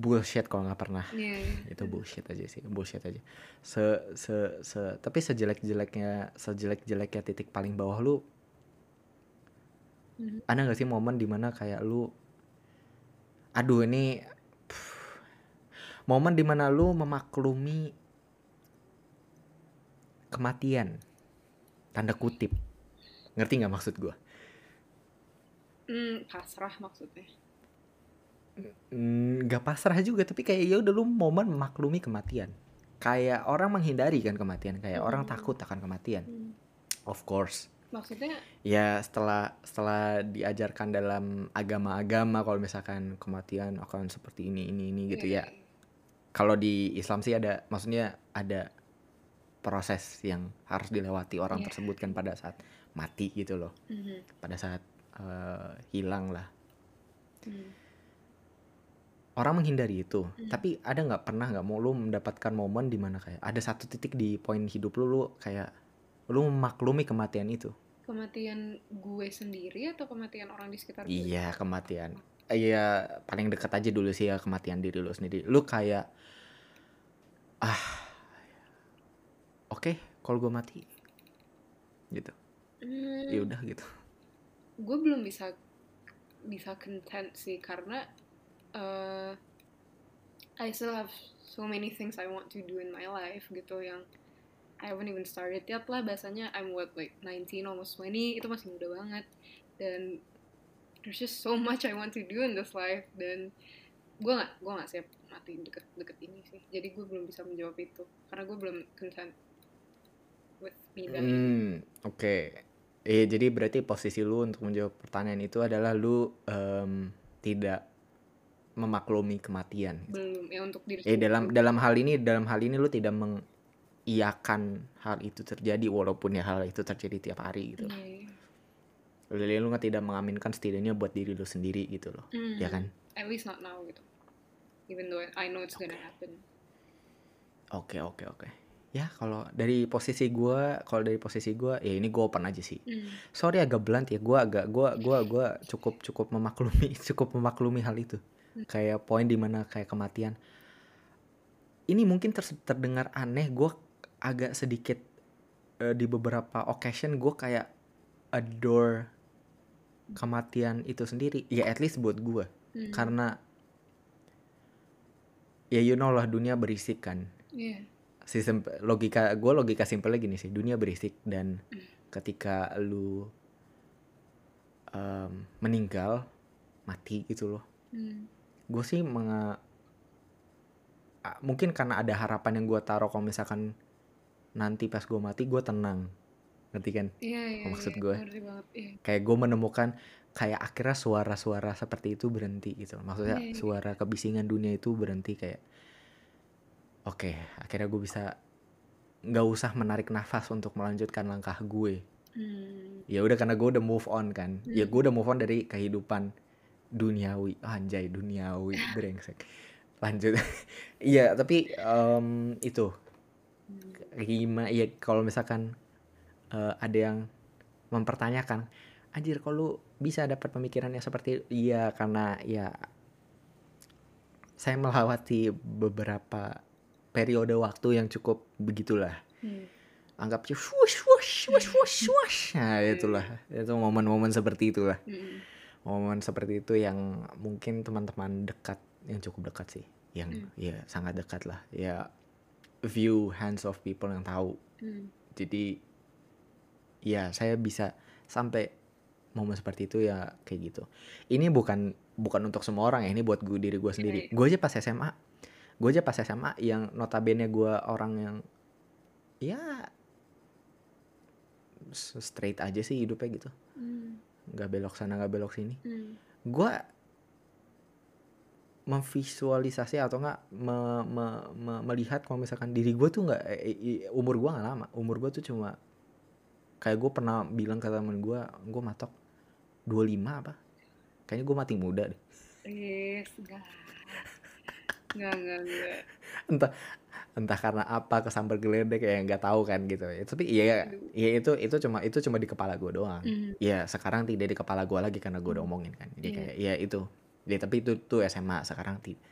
bullshit kalau nggak pernah.
Iya.
itu bullshit aja sih bullshit aja. Se se se tapi sejelek jeleknya sejelek jeleknya titik paling bawah lu
Mhm.
ada nggak sih momen di mana kayak lu aduh ini pff, momen di mana lu memaklumi kematian tanda kutip. Ngerti nggak maksud gua?
Hmm pasrah maksudnya
Mm, nggak pasrah juga tapi kayak ya udah lu momen memaklumi kematian kayak orang menghindari kan kematian kayak orang
Hmm.
takut akan kematian
Hmm.
of course
maksudnya
ya setelah setelah diajarkan dalam agama-agama kalau misalkan kematian akan seperti ini ini ini gitu
iya,
ya kalau di Islam sih ada maksudnya ada proses yang harus dilewati orang
Iya.
tersebut kan pada saat mati gitu loh
Mhm.
pada saat eh, hilang lah
Hmm.
Orang menghindari itu
Hmm.
tapi ada nggak pernah nggak mau lu mendapatkan momen di mana kayak ada satu titik di poin hidup lu lu kayak lu memaklumi kematian itu
kematian gue sendiri atau kematian orang di sekitar gue
Iya kematian. Iya paling dekat aja dulu sih ya kematian diri lu sendiri. Lu kayak ah oke kalau gue mati gitu.
Hmm,
Ya udah gitu.
gue belum bisa bisa content sih karena uh, I still have so many things I want to do in my life gitu yang I haven't even started yet lah. Bahasanya I'm what like 19 almost 20 itu masih muda banget. Dan there's just so much I want to do in this life. Dan gue gak gue gak siap mati deket-deket ini sih. Jadi gue belum bisa menjawab itu. Karena gue belum content with me ini.
Hmm oke. Eh jadi berarti posisi lu untuk menjawab pertanyaan itu adalah lu em, tidak memaklumi kematian.
belum ya untuk diri
Eh dalam dalam hal ini dalam hal ini lu tidak mengiyakan hal itu terjadi walaupun ya hal itu terjadi tiap hari gitu.
Iya, iya.
Jadi lu nggak tidak mengaminkan setidaknya buat diri lu sendiri gitu loh.
Hmm.
Ya kan?
At least not now gitu. Even though I know it's gonna happen.
Oke oke oke. Ya kalau dari posisi gua, kalau dari posisi gua ya ini gua open aja sih.
Hmm.
Sorry agak blunt ya, gua agak gua gua gua cukup cukup memaklumi cukup memaklumi hal itu. Kayak poin di mana kayak kematian. Ini mungkin ter- terdengar aneh, gua agak sedikit eh, di beberapa occasion gua kayak adore kematian itu sendiri. Ya at least buat gua.
Hmm.
Karena ya you know lah dunia berisik kan.
Iya.
sistem logika gue logika simpelnya gini sih dunia berisik dan ketika lu em, meninggal mati gitu loh
Hmm.
Gue sih menga a- mungkin karena ada harapan yang gue taruh kalau misalkan nanti pas gue mati gue tenang ngerti kan
Iya, iya.
Maksud
iya.
gue.
Iya.
kayak gue menemukan kayak akhirnya suara-suara seperti itu berhenti gitu maksudnya
Iya, iya.
suara kebisingan dunia itu berhenti kayak oke akhirnya gue bisa nggak usah menarik nafas untuk melanjutkan langkah gue
Hmm.
ya udah karena gue udah move on kan ya
Hmm.
gue udah move on dari kehidupan duniawi. Anjay duniawi brengsek. Lanjut. Iya tapi em, itu.
Hmm.
gimana ya kalau misalkan eh, ada yang mempertanyakan anjir kok lu bisa dapat pemikiran yang seperti iya karena ya saya melewati beberapa periode waktu yang cukup begitulah.
Hmm.
anggap aja wush wush wush wush wush. Nah itulah. Itu momen-momen seperti itulah.
Hmm.
Momen seperti itu yang mungkin teman-teman dekat yang cukup dekat sih. Yang
Hmm.
ya sangat dekat lah. Ya view hands of people yang tahu.
Hmm.
jadi ya saya bisa sampai momen seperti itu ya kayak gitu. Ini bukan bukan untuk semua orang ya ini buat gue diri gue sendiri. Gue aja pas SMA gue aja pas SMA yang notabene gue orang yang ya straight aja sih hidupnya gitu.
Hmm.
Nggak belok sana nggak belok sini
Hmm.
gue memvisualisasi atau enggak me- me- me- melihat kalau misalkan diri gue tuh nggak eh, umur gue nggak lama umur gue tuh cuma kayak gue pernah bilang ke temen gue gue matok 25 apa kayaknya gue mati muda deh
Eh, enggak. Enggak, enggak, enggak.
entah entah karena apa kesambar geledek kayak nggak tahu kan gitu ya tapi iya
Aduh.
ya itu itu cuma itu cuma di kepala gue doang
Hmm.
ya sekarang tidak di kepala gue lagi karena gue udah
Hmm.
omongin kan jadi
Iya.
kayak ya itu ya tapi itu tuh SMA sekarang tidak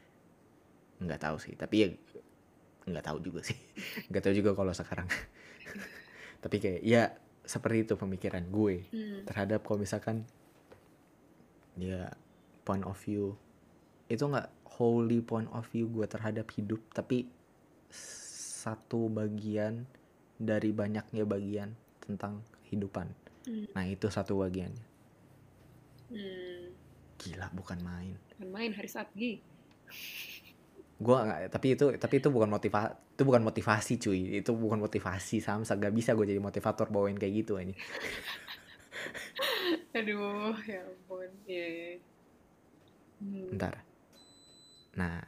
nggak tahu sih tapi ya nggak tahu juga sih nggak tahu juga kalau sekarang tapi kayak ya seperti itu pemikiran gue
Hmm.
terhadap kalau misalkan ya point of view itu nggak wholly point of view gue terhadap hidup tapi satu bagian dari banyaknya bagian tentang kehidupan
Hmm.
nah itu satu bagiannya
Hmm.
gila bukan main
Bukan main hari Sabgi.
gua nggak tapi itu tapi itu bukan motiva itu bukan motivasi cuy itu bukan motivasi samsa gak bisa gue jadi motivator bawain kayak gitu ini
Aduh, ya ampun. Iya, iya. Hmm.
bentar nah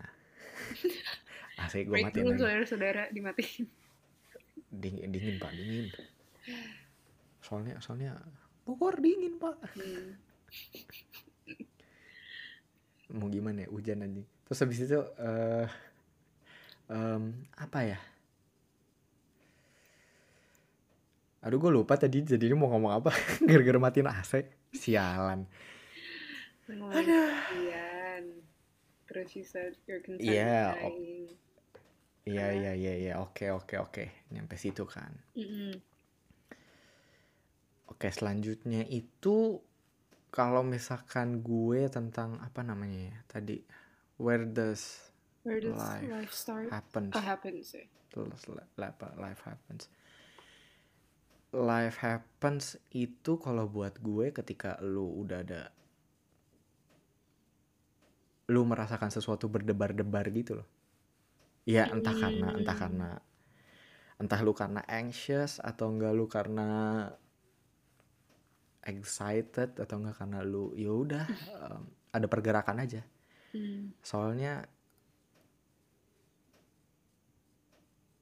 asik gue matiin
dulu saudara-saudara dimatiin.
dingin dingin pak dingin. Soalnya soalnya Bogor dingin pak.
Hmm.
mau gimana ya? Hujan aja terus habis itu eh em, apa ya? Aduh gue lupa tadi jadinya mau ngomong apa. Gara-gara matiin AC sialan.
Kalian. Terus you said you're
Iya,
dying.
Iya iya iya iya oke oke oke nyampe situ kan
Mm-mm.
oke selanjutnya itu kalau misalkan gue tentang apa namanya ya tadi where does
Where does
Life
life start?
happens
Oh, happens.
li- apa, life happens life happens itu kalau buat gue ketika lu udah ada lu merasakan sesuatu berdebar-debar gitu loh ya entah karena entah karena entah lu karena anxious atau enggak lu karena excited atau enggak karena lu ya udah em, ada pergerakan aja.
Hmm.
soalnya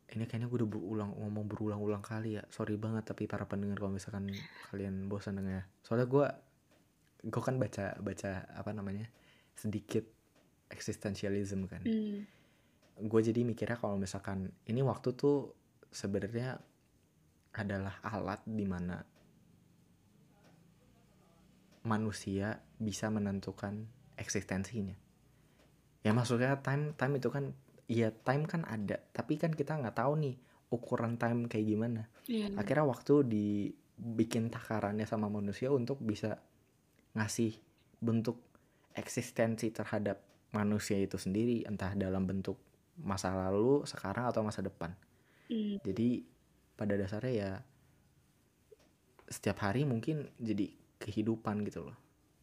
ini kayaknya gue udah berulang ngomong berulang-ulang kali ya. Sorry banget tapi para pendengar kalau misalkan kalian bosan dengar soalnya gue gue kan baca baca apa namanya sedikit eksistensialisme kan.
Hmm.
Gue jadi mikirnya kalau misalkan ini waktu tuh sebenarnya adalah alat di mana manusia bisa menentukan eksistensinya ya maksudnya time time itu kan iya time kan ada tapi kan kita nggak tahu nih ukuran time kayak gimana
Iya.
akhirnya waktu dibikin takarannya sama manusia untuk bisa ngasih bentuk eksistensi terhadap manusia itu sendiri entah dalam bentuk masa lalu sekarang atau masa depan.
Hmm.
jadi pada dasarnya ya setiap hari mungkin jadi kehidupan gitu loh.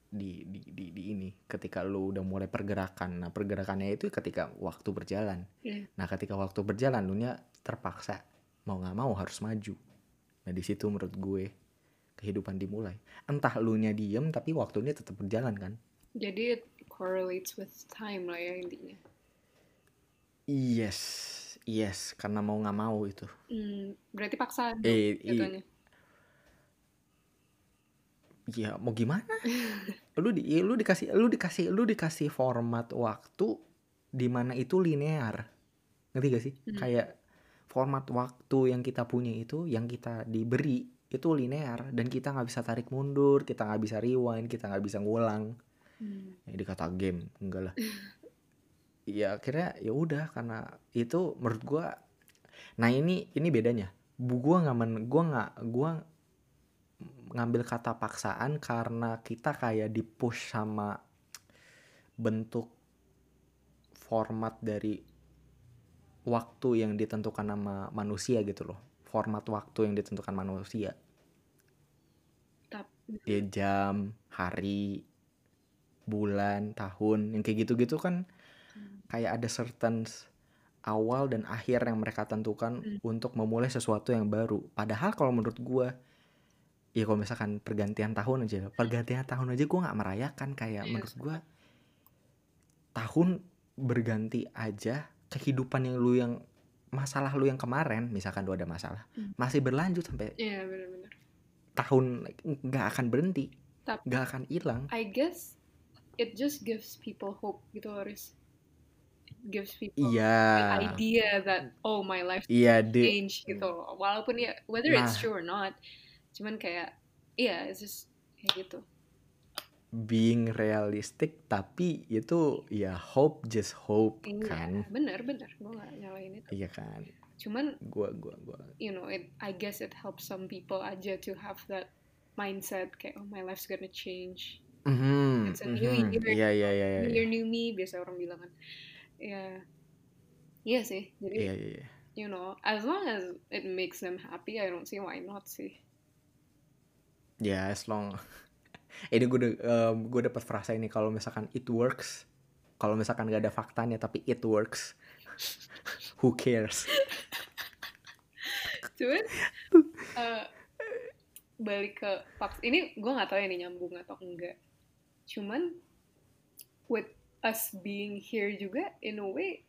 Di di di, di ini ketika lu udah mulai pergerakan. Nah pergerakannya itu ketika waktu berjalan.
Iya.
nah ketika waktu berjalan lu nya terpaksa mau nggak mau harus maju. Nah di situ menurut gue kehidupan dimulai. Entah lu nya diem tapi waktunya tetap berjalan kan?
Jadi it correlates with time lah ya intinya.
Yes yes karena mau nggak mau itu.
Hmm, berarti paksaan dong
eh
jatuhnya.
ya mau gimana? Lu di lu dikasih lu dikasih lu dikasih format waktu di mana itu linear. Ngerti gak sih?
Hmm.
kayak format waktu yang kita punya itu yang kita diberi itu linear. Dan kita nggak bisa tarik mundur kita nggak bisa rewind kita nggak bisa ngulang.
Hmm.
ya dikata game enggak lah ya akhirnya ya udah karena itu menurut gua nah ini ini bedanya bu gua nggak men gua nggak gua ngambil kata paksaan karena kita kayak di push sama bentuk format dari waktu yang ditentukan sama manusia gitu loh format waktu yang ditentukan manusia
Tapi
ya jam hari bulan tahun yang kayak gitu-gitu kan. Kayak ada certain awal dan akhir yang mereka tentukan
Hmm.
untuk memulai sesuatu yang baru padahal kalau menurut gua ya kalau misalkan pergantian tahun aja pergantian tahun aja gua nggak merayakan kayak
Iya
menurut gua tahun berganti aja kehidupan yang lu yang masalah lu yang kemarin misalkan lu ada masalah
Hmm.
masih berlanjut sampai
Iya benar-benar.
tahun nggak akan berhenti nggak akan hilang
I guess it just gives people hope gitu. It gives people
iya
an idea that oh my life
iya de
change gitu loh. Walaupun ya whether it's
Nah.
true or not, cuman kayak iya it's just kayak gitu.
being realistic tapi itu ya hope just hope
Iya,
kan
bener bener. Gue gak nyalain itu.
iya kan
Cuman
gua gua gua
you know, it I guess it helps some people aja to have that mindset kayak oh my life's gonna change.
Mhm,
It's a new
mhm.
year.
iya iya iya iya
New year new me biasa orang bilang kan. Ya. Iya sih. Jadi
iya iya iya.
you know, as long as it makes them happy, I don't see why not sih.
ya as long ini gue em, gue dapat frasa ini kalau misalkan it works kalau misalkan gak ada faktanya tapi it works who cares
Cuman eh, balik ke faks ini gue nggak tahu ya ini nyambung atau enggak. Cuman with us being here juga in a way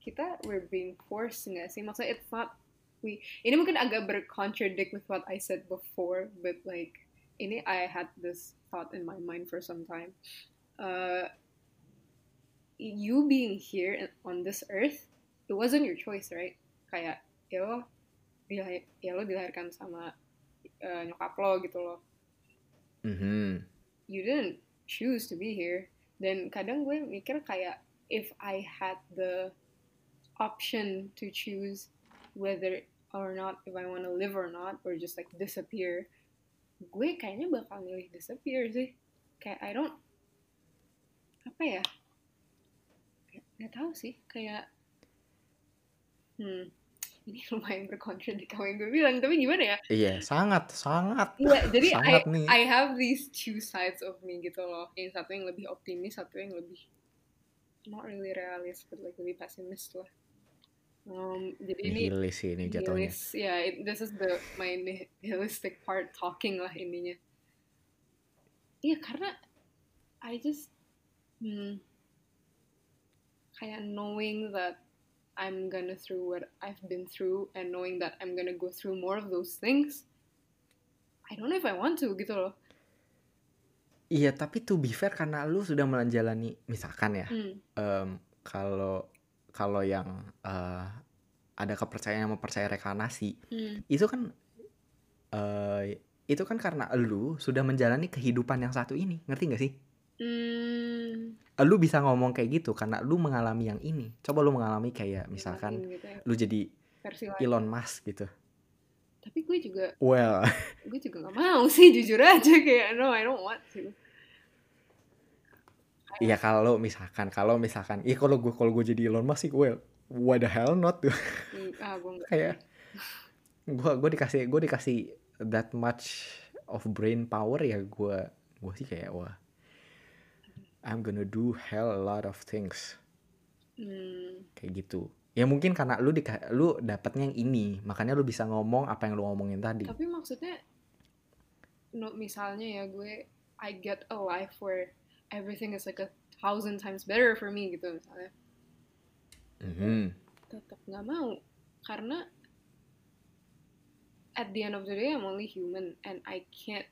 kita we're being forced nggak sih? Maksudnya it's not we ini mungkin agak bercontradict with what I said before, but like ini I had this thought in my mind for some time. Uh, you being here on this earth, it wasn't your choice, right? Kayak ya lo, dilahir, ya lo dilahirkan sama uh, nyokap lo gitu loh.
Mhm.
You didn't choose to be here. Dan kadang gue mikir kayak if I had the option to choose whether or not if I want to live or not or just like disappear, gue kayaknya bakal milih disappear sih. Kayak I don't apa ya? Gak tau sih. Kayak hmm ini lumayan berkontradik sama yang gue bilang tapi gimana ya
iya sangat sangat
Iya, jadi I,
sangat nih
I have these two sides of me gitu loh. Yang satu yang lebih optimis, satu yang lebih not really realist, but like lebih pesimis lah. Um, jadi ini
nihilis sih ini jatuhnya
nihilist, ya it- this is the my nihilistic part talking lah ininya. Iya karena I just hmm, kayak knowing that I'm gonna through what I've been through and knowing that I'm gonna go through more of those things. I don't know if I want to gitu loh.
iya tapi to be fair karena lu sudah menjalani misalkan ya
Hmm.
kalau kalau yang eh, ada kepercayaan yang mempercayai reinkarnasi
Hmm.
itu kan eh itu kan karena lu sudah menjalani kehidupan yang satu ini ngerti gak sih
Hmm.
lu bisa ngomong kayak gitu karena lu mengalami yang ini coba lu mengalami kayak misalkan
gitu ya,
lu jadi
versi lain.
Elon Musk gitu
Tapi gue juga
well
gue juga gak mau sih jujur aja kayak no I don't want to.
Iya kalau misalkan kalau misalkan iya kalau gue kalau gue jadi Elon Musk sih well why the hell not tuh
Hmm, Ah gue enggak.
kayak gue gue dikasih gue dikasih that much of brain power ya gue gue sih kayak wah I'm gonna do hell a lot of things.
Hmm.
kayak gitu. Ya mungkin karena lu di lu dapatnya yang ini makanya lu bisa ngomong apa yang lu ngomongin tadi.
Tapi maksudnya no, misalnya ya gue I get a life where everything is like a thousand times better for me gitu misalnya.
Mhm.
tetap nggak mau. Karena at the end of the day I'm only human and I can't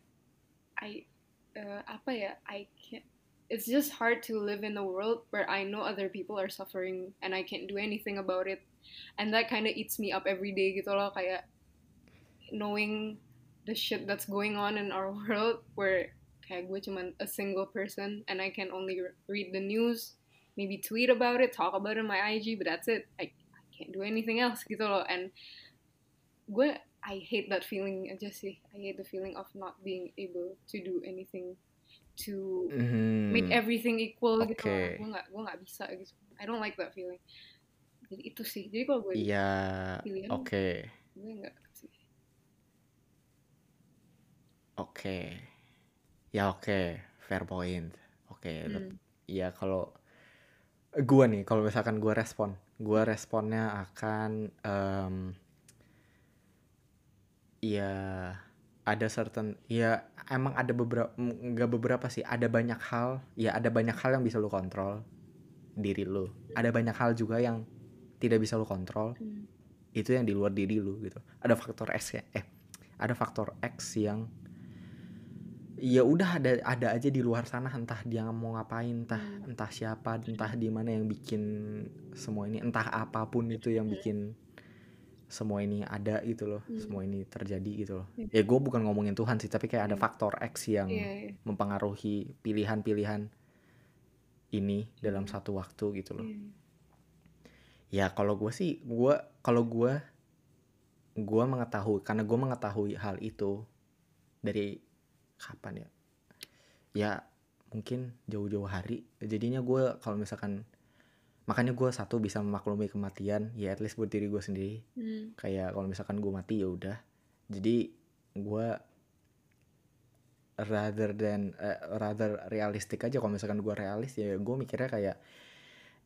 I uh, apa ya I can't it's just hard to live in a world where I know other people are suffering and I can't do anything about it and that kind of eats me up every day gitu loh kayak knowing the shit that's going on in our world where kayak gue cuman a single person and I can only re- read the news maybe tweet about it, talk about it on my IG, but that's it. I, I can't do anything else gitu loh. And gue, I hate that feeling aja. I hate the feeling of not being able to do anything to
Mhm.
make everything equal gitu.
Oke.
loh. Gue nggak, gue nggak bisa gitu. I don't like that feeling. Jadi itu sih. Jadi kalau gue
Iya,
pilihan,
oke.
gue nggak sih.
Oke. Ya oke, fair point. Oke, tep-
Hmm.
ya kalau gua nih, kalau misalkan gua respon, gua responnya akan em, ya ada certain ya emang ada beberapa nggak beberapa sih ada banyak hal ya ada banyak hal yang bisa lu kontrol diri lu ada banyak hal juga yang tidak bisa lu kontrol
Hmm.
itu yang di luar diri lu gitu ada faktor X ya eh ada faktor X yang ya udah ada ada aja di luar sana entah dia mau ngapain entah
Hmm.
entah siapa entah di mana yang bikin semua ini entah apa pun itu yang bikin semua ini ada gitu loh
Hmm.
semua ini terjadi gitu loh
Hmm.
ya gue bukan ngomongin Tuhan sih tapi kayak ada
Hmm.
faktor X yang
Iya, iya.
mempengaruhi pilihan-pilihan ini dalam
Hmm.
satu waktu gitu loh
Iya.
Ya kalau gue sih, gue kalau gue gue mengetahui karena gue mengetahui hal itu dari kapan ya? Ya mungkin jauh-jauh hari. Jadinya gue kalau misalkan makanya gue satu bisa memaklumi kematian ya at least buat diri gue sendiri.
Hmm.
Kayak kalau misalkan gue mati ya udah. Jadi gue rather than eh, rather realistik aja kalau misalkan gue realis ya gue mikirnya kayak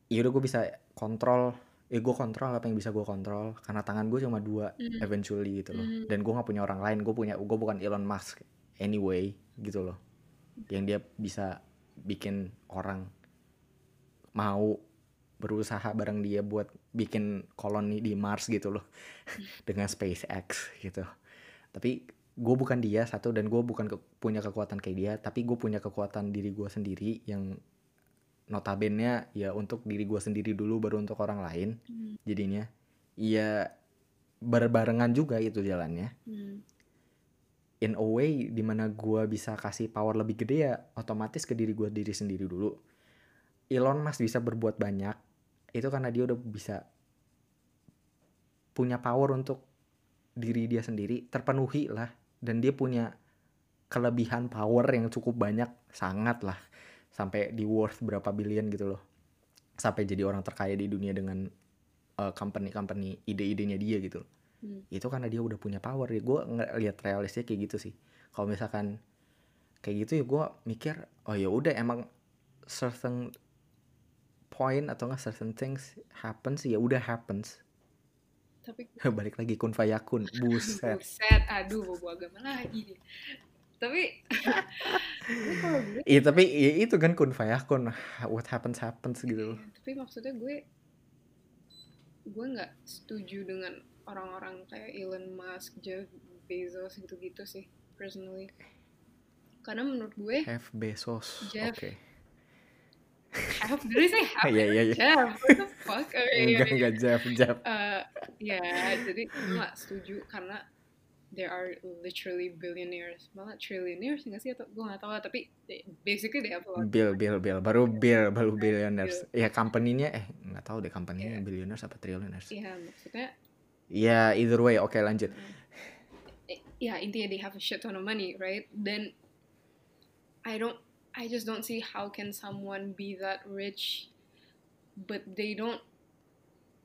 ya udah gue bisa kontrol ya gue kontrol apa yang bisa gue kontrol karena tangan gue cuma dua
Hmm.
eventually gitu loh
Hmm.
dan gue nggak punya orang lain gue punya gue bukan Elon Musk anyway gitu loh yang dia bisa bikin orang mau berusaha bareng dia buat bikin koloni di Mars gitu loh. Dengan SpaceX gitu. Tapi gue bukan dia satu dan gue bukan ke- punya kekuatan kayak dia tapi gue punya kekuatan diri gue sendiri yang notabene ya untuk diri gue sendiri dulu baru untuk orang lain.
Hmm.
jadinya ya berbarengan juga itu jalannya.
Hmm.
in a way di mana gue bisa kasih power lebih gede ya otomatis ke diri gue diri sendiri dulu. Elon Musk bisa berbuat banyak itu karena dia udah bisa punya power untuk diri dia sendiri terpenuhi lah. Dan dia punya kelebihan power yang cukup banyak sangat lah. Sampai di worth berapa billion gitu loh. Sampai jadi orang terkaya di dunia dengan uh, company-company ide-idenya dia gitu loh.
Hmm.
itu karena dia udah punya power. Ya gue ngeliat realisnya kayak gitu sih. Kalau misalkan kayak gitu ya gue mikir oh ya udah emang certain point atau enggak certain things happens ya udah happens
Tapi
balik lagi kun fayakun buset
Buset, aduh bobo agama lagi. Tapi
Iya tapi ya itu kan kun fayakun what happens happens gitu loh
tapi maksudnya gue gue nggak setuju dengan orang-orang kayak Elon Musk, Jeff Bezos gitu-gitu sih personally. Karena menurut gue
Jeff Bezos
Jeff.
oke
Jeff, did I say half?
Iya, iya, iya.
Jeff, what the fuck? Oke, iya,
enggak
iya.
enggak Jeff Jeff
Eh, ya, jadi gue gak setuju karena there are literally billionaires, malah trillionaires nggak sih atau gue gak tahu lah, tapi basically they have a lot.
Bill Bill Bill baru Bill baru billionaires ya company-nya eh nggak tahu deh company-nya
Iya.
billionaires apa trillionaires
Iya, maksudnya
ya either way oke lanjut
eh, ya intinya they have a shit ton of money, right? Then I don't, I just don't see how can someone be that rich, but they don't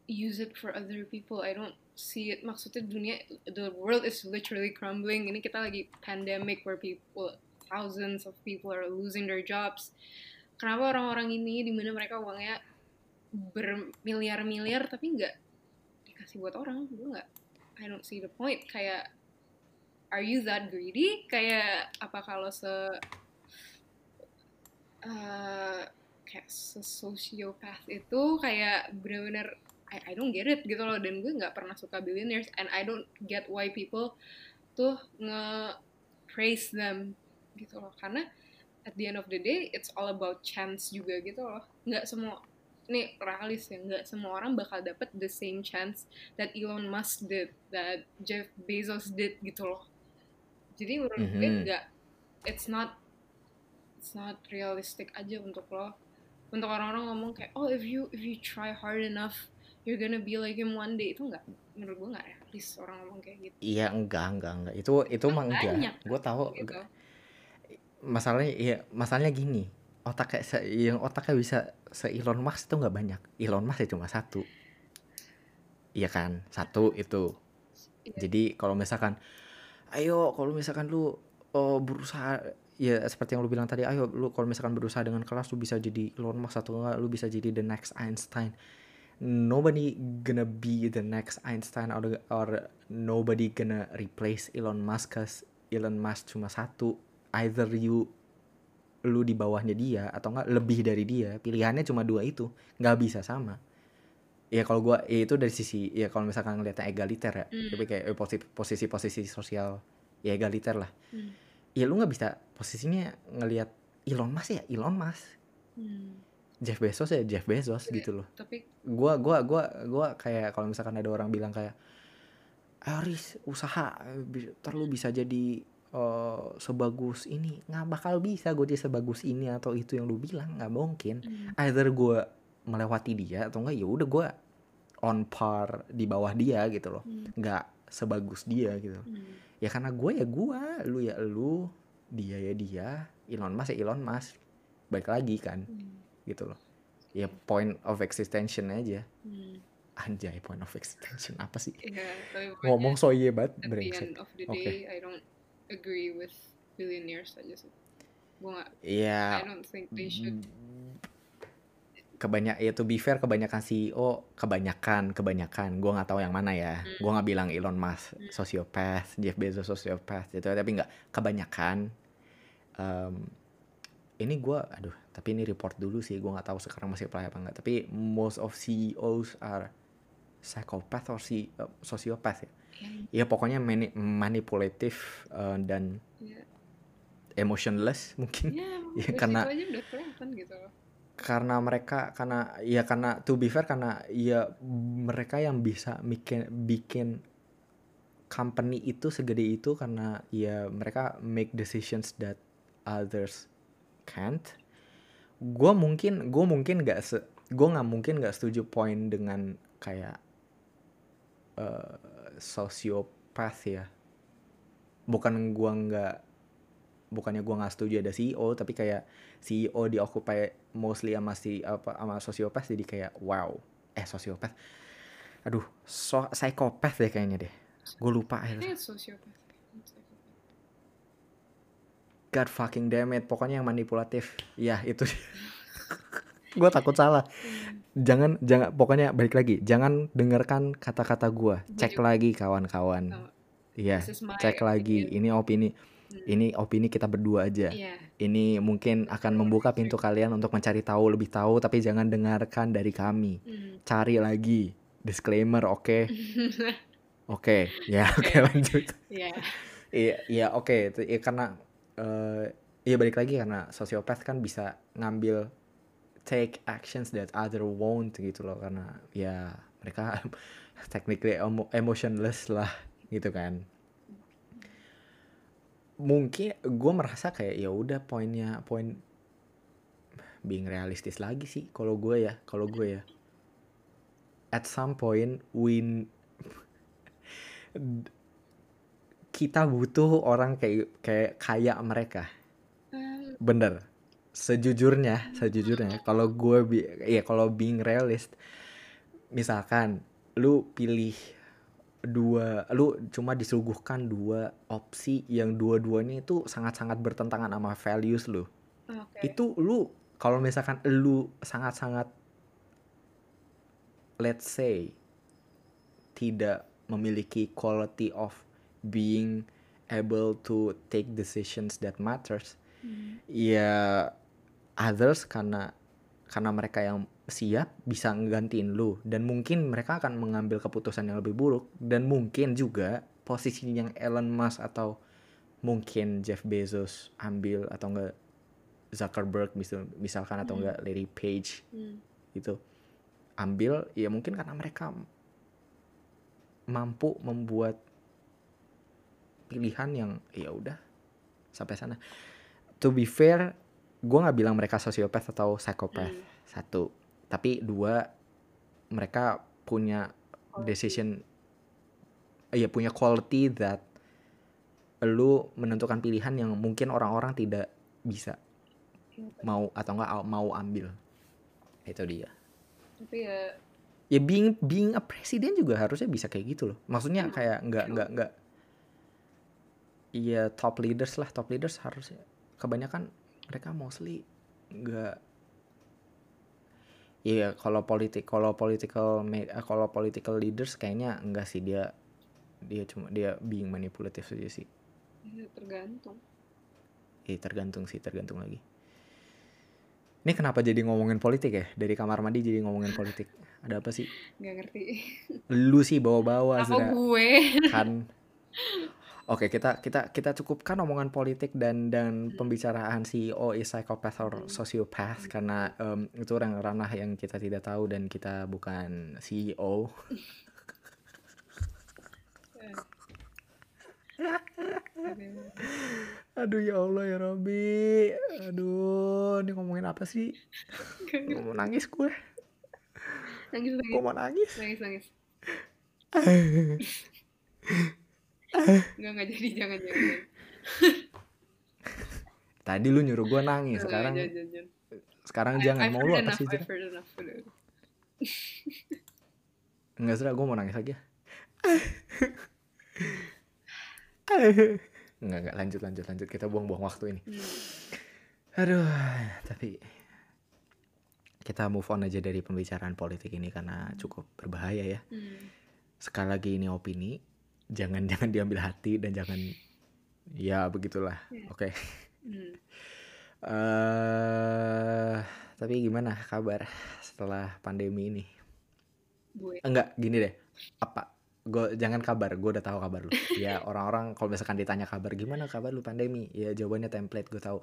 use it for other people. I don't see it. Maksudnya dunia, the world is literally crumbling. Ini kita lagi pandemic where people, thousands of people are losing their jobs. Kenapa orang-orang ini di mana mereka uangnya bermiliar-miliar tapi nggak dikasih buat orang? Gue nggak. I don't see the point. Kayak are you that greedy kayak apa kalau se uh, kayak sociopath itu kayak bener-bener I, I don't get it gitu loh. Dan gue nggak pernah suka billionaires. And I don't get why people tuh nge praise them gitu loh. Karena at the end of the day it's all about chance juga gitu loh. Nggak semua ini realis ya nggak semua orang bakal dapet the same chance that Elon Musk did that Jeff Bezos did gitu loh. Jadi menurut mm -hmm. gue nggak it's not it's not realistic aja untuk lo. Untuk orang-orang ngomong kayak oh if you if you try hard enough you're gonna be like him one day. Itu nggak menurut gue nggak realis orang ngomong kayak gitu.
Iya enggak enggak enggak. Itu itu mah enggak. gue tahu gitu. masalahnya iya masalahnya gini. Otaknya yang otaknya bisa se Elon Musk itu nggak banyak. Elon Musk ya cuma satu. Iya kan? Satu itu. Iya. jadi kalau misalkan ayo kalau misalkan lu oh, berusaha ya seperti yang lu bilang tadi ayo lu kalau misalkan berusaha dengan kelas lu bisa jadi Elon Musk atau enggak lu bisa jadi the next Einstein. Nobody gonna be the next Einstein or, or nobody gonna replace Elon Musk cause Elon Musk cuma satu. Either you lu di bawahnya dia atau enggak lebih dari dia. Pilihannya cuma dua itu nggak bisa sama. Ya kalau gua ya itu dari sisi ya kalau misalkan ngeliatnya egaliter ya. Mm. tapi kayak eh, posisi posisi posisi sosial ya egaliter lah. Mm ya lu nggak bisa posisinya ngelihat Elon Musk ya Elon Musk hmm. Jeff Bezos ya Jeff Bezos
okay,
gitu loh
tapi
gua gua gua gua kayak kalau misalkan ada orang bilang kayak Aris usaha terlalu bisa jadi uh, sebagus ini nggak bakal bisa gue jadi sebagus ini atau itu yang lu bilang nggak mungkin hmm. either gue melewati dia atau enggak ya udah gue on par di bawah dia gitu loh hmm. nggak hmm. sebagus dia gitu hmm ya karena gue ya gue lu ya lu dia ya dia Elon Musk ya Elon Musk baik lagi kan hmm. gitu loh ya point of extension aja hmm. anjay point of extension apa sih yeah, ngomong so iya banget
brengsek oke okay. I don't agree with billionaires aja sih gue gak
yeah.
I don't think they should
kebanyak ya to be fair kebanyakan CEO kebanyakan kebanyakan gue nggak tahu yang mana ya hmm. gue nggak bilang Elon Musk hmm. sosiopath Jeff Bezos sosiopath gitu tapi nggak kebanyakan um, ini gue aduh tapi ini report dulu sih gue nggak tahu sekarang masih apply apa enggak tapi most of CEOs are psychopath or si uh, sociopath ya yeah. ya pokoknya mani manipulatif uh, dan yeah. emotionless mungkin
yeah, ya karena aja udah kelihatan gitu
karena mereka karena ya karena to be fair karena ya mereka yang bisa bikin bikin company itu segede itu karena ya mereka make decisions that others can't. Gue mungkin gue mungkin gak se gue nggak mungkin gak setuju poin dengan kayak uh, sosiopath ya. Bukan gue nggak bukannya gue nggak setuju ada CEO tapi kayak CEO dioccupy mostly sama si apa sama sosiopat jadi kayak wow. Eh sosiopat aduh so psikopat deh kayaknya deh. Gue lupa
ya
God fucking damn it. Pokoknya yang manipulatif. Ya itu gue takut salah. Hmm. jangan jangan pokoknya balik lagi. Jangan dengarkan kata-kata gue cek lagi kawan-kawan. Iya, cek lagi. Ini opini Hmm. Ini opini kita berdua aja. Yeah. Ini mungkin akan membuka pintu kalian untuk mencari tahu lebih tahu, tapi jangan dengarkan dari kami. Mm. Cari lagi. Disclaimer, oke? Okay? oke, okay. ya oke okay, lanjut. Iya. Iya, iya oke. Ya, karena uh, ya balik lagi karena sosiopath kan bisa ngambil take actions that other won't gitu loh karena ya mereka technically emotionless lah gitu kan mungkin gue merasa kayak ya udah poinnya poin being realistis lagi sih kalau gue ya kalau gue ya. At some point win kita butuh orang kayak kayak kayak mereka. Bener. Sejujurnya sejujurnya kalau gue ya kalau being realist misalkan lu pilih dua lu cuma disuguhkan dua opsi yang dua-duanya itu sangat-sangat bertentangan sama values lu. Okay. Itu lu kalau misalkan lu sangat-sangat let's say tidak memiliki quality of being able to take decisions that matters
Hmm.
ya others karena karena mereka yang siap bisa ngegantiin lu dan mungkin mereka akan mengambil keputusan yang lebih buruk dan mungkin juga posisi yang Elon Musk atau mungkin Jeff Bezos ambil atau enggak Zuckerberg misal misalkan atau
Hmm.
enggak Larry Page
Hmm.
gitu ambil ya mungkin karena mereka mampu membuat pilihan yang ya udah sampai sana to be fair gue nggak bilang mereka sosiopat atau psikopat
Hmm.
satu tapi dua mereka punya decision ya punya quality that lu menentukan pilihan yang mungkin orang-orang tidak bisa
Iya,
mau atau enggak mau ambil. Itu dia.
Tapi ya
ya being being a presiden juga harusnya bisa kayak gitu loh. Maksudnya
Hmm,
kayak nggak nggak nggak iya top leaders lah. Top leaders harusnya kebanyakan mereka mostly nggak Iya kalau politik kalau political eh, kalau political leaders kayaknya enggak sih dia dia cuma dia being manipulatif saja sih
ya tergantung.
eh tergantung sih tergantung lagi ini kenapa jadi ngomongin politik ya dari kamar mandi jadi ngomongin politik ada apa sih
Gak ngerti.
lu sih bawa-bawa
Apa
Zra.
gue?
kan oke kita kita kita cukupkan omongan politik dan dan pembicaraan CEO is psychopath or
Hmm.
sociopath karena em, itu orang ranah yang kita tidak tahu dan kita bukan CEO aduh ya Allah ya Robi aduh ini ngomongin apa sih? Mau nangis gue.
Nangis
gue mau nangis?
Nangis nangis. Gak nggak jadi jangan jangan.
tadi lu nyuruh gue nangis sekarang
jangan, jangan, jangan.
sekarang
I-
jangan
I've
mau lu apa sih. Enggak Zra, gue mau nangis lagi ya. Enggak, enggak, lanjut, lanjut, lanjut. Kita buang-buang waktu ini.
Hmm.
Aduh, tapi kita move on aja dari pembicaraan politik ini karena cukup berbahaya ya.
Hmm.
Sekali lagi ini opini, jangan jangan diambil hati dan jangan ya begitulah.
Iya.
Oke.
Hmm.
eh tapi gimana kabar setelah pandemi ini?
Gue.
Enggak, gini deh. Apa? Gue jangan kabar, gue udah tahu kabar lu. Ya orang-orang kalau misalkan ditanya kabar gimana kabar lu pandemi, ya jawabannya template gue tahu.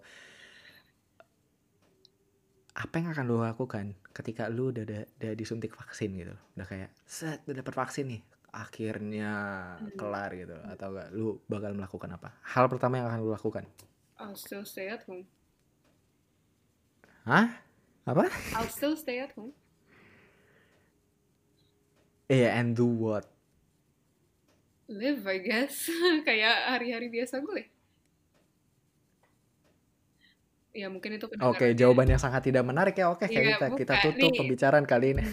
Apa yang akan lu lakukan ketika lu udah, udah, udah disuntik vaksin gitu? Udah kayak set udah dapet vaksin nih, akhirnya
Hmm.
kelar gitu atau enggak? Lu bakal melakukan apa? Hal pertama yang akan lu lakukan?
I'll still stay at home.
Hah? Apa?
I'll still stay at home.
Iya, and do what?
Live, I guess. Kayak hari-hari biasa gue. Ya mungkin itu
Oke,
kedengarannya-
jawaban yang sangat tidak menarik ya. Oke,
Iya,
kita kita
bukan.
tutup
Nih.
pembicaraan kali ini.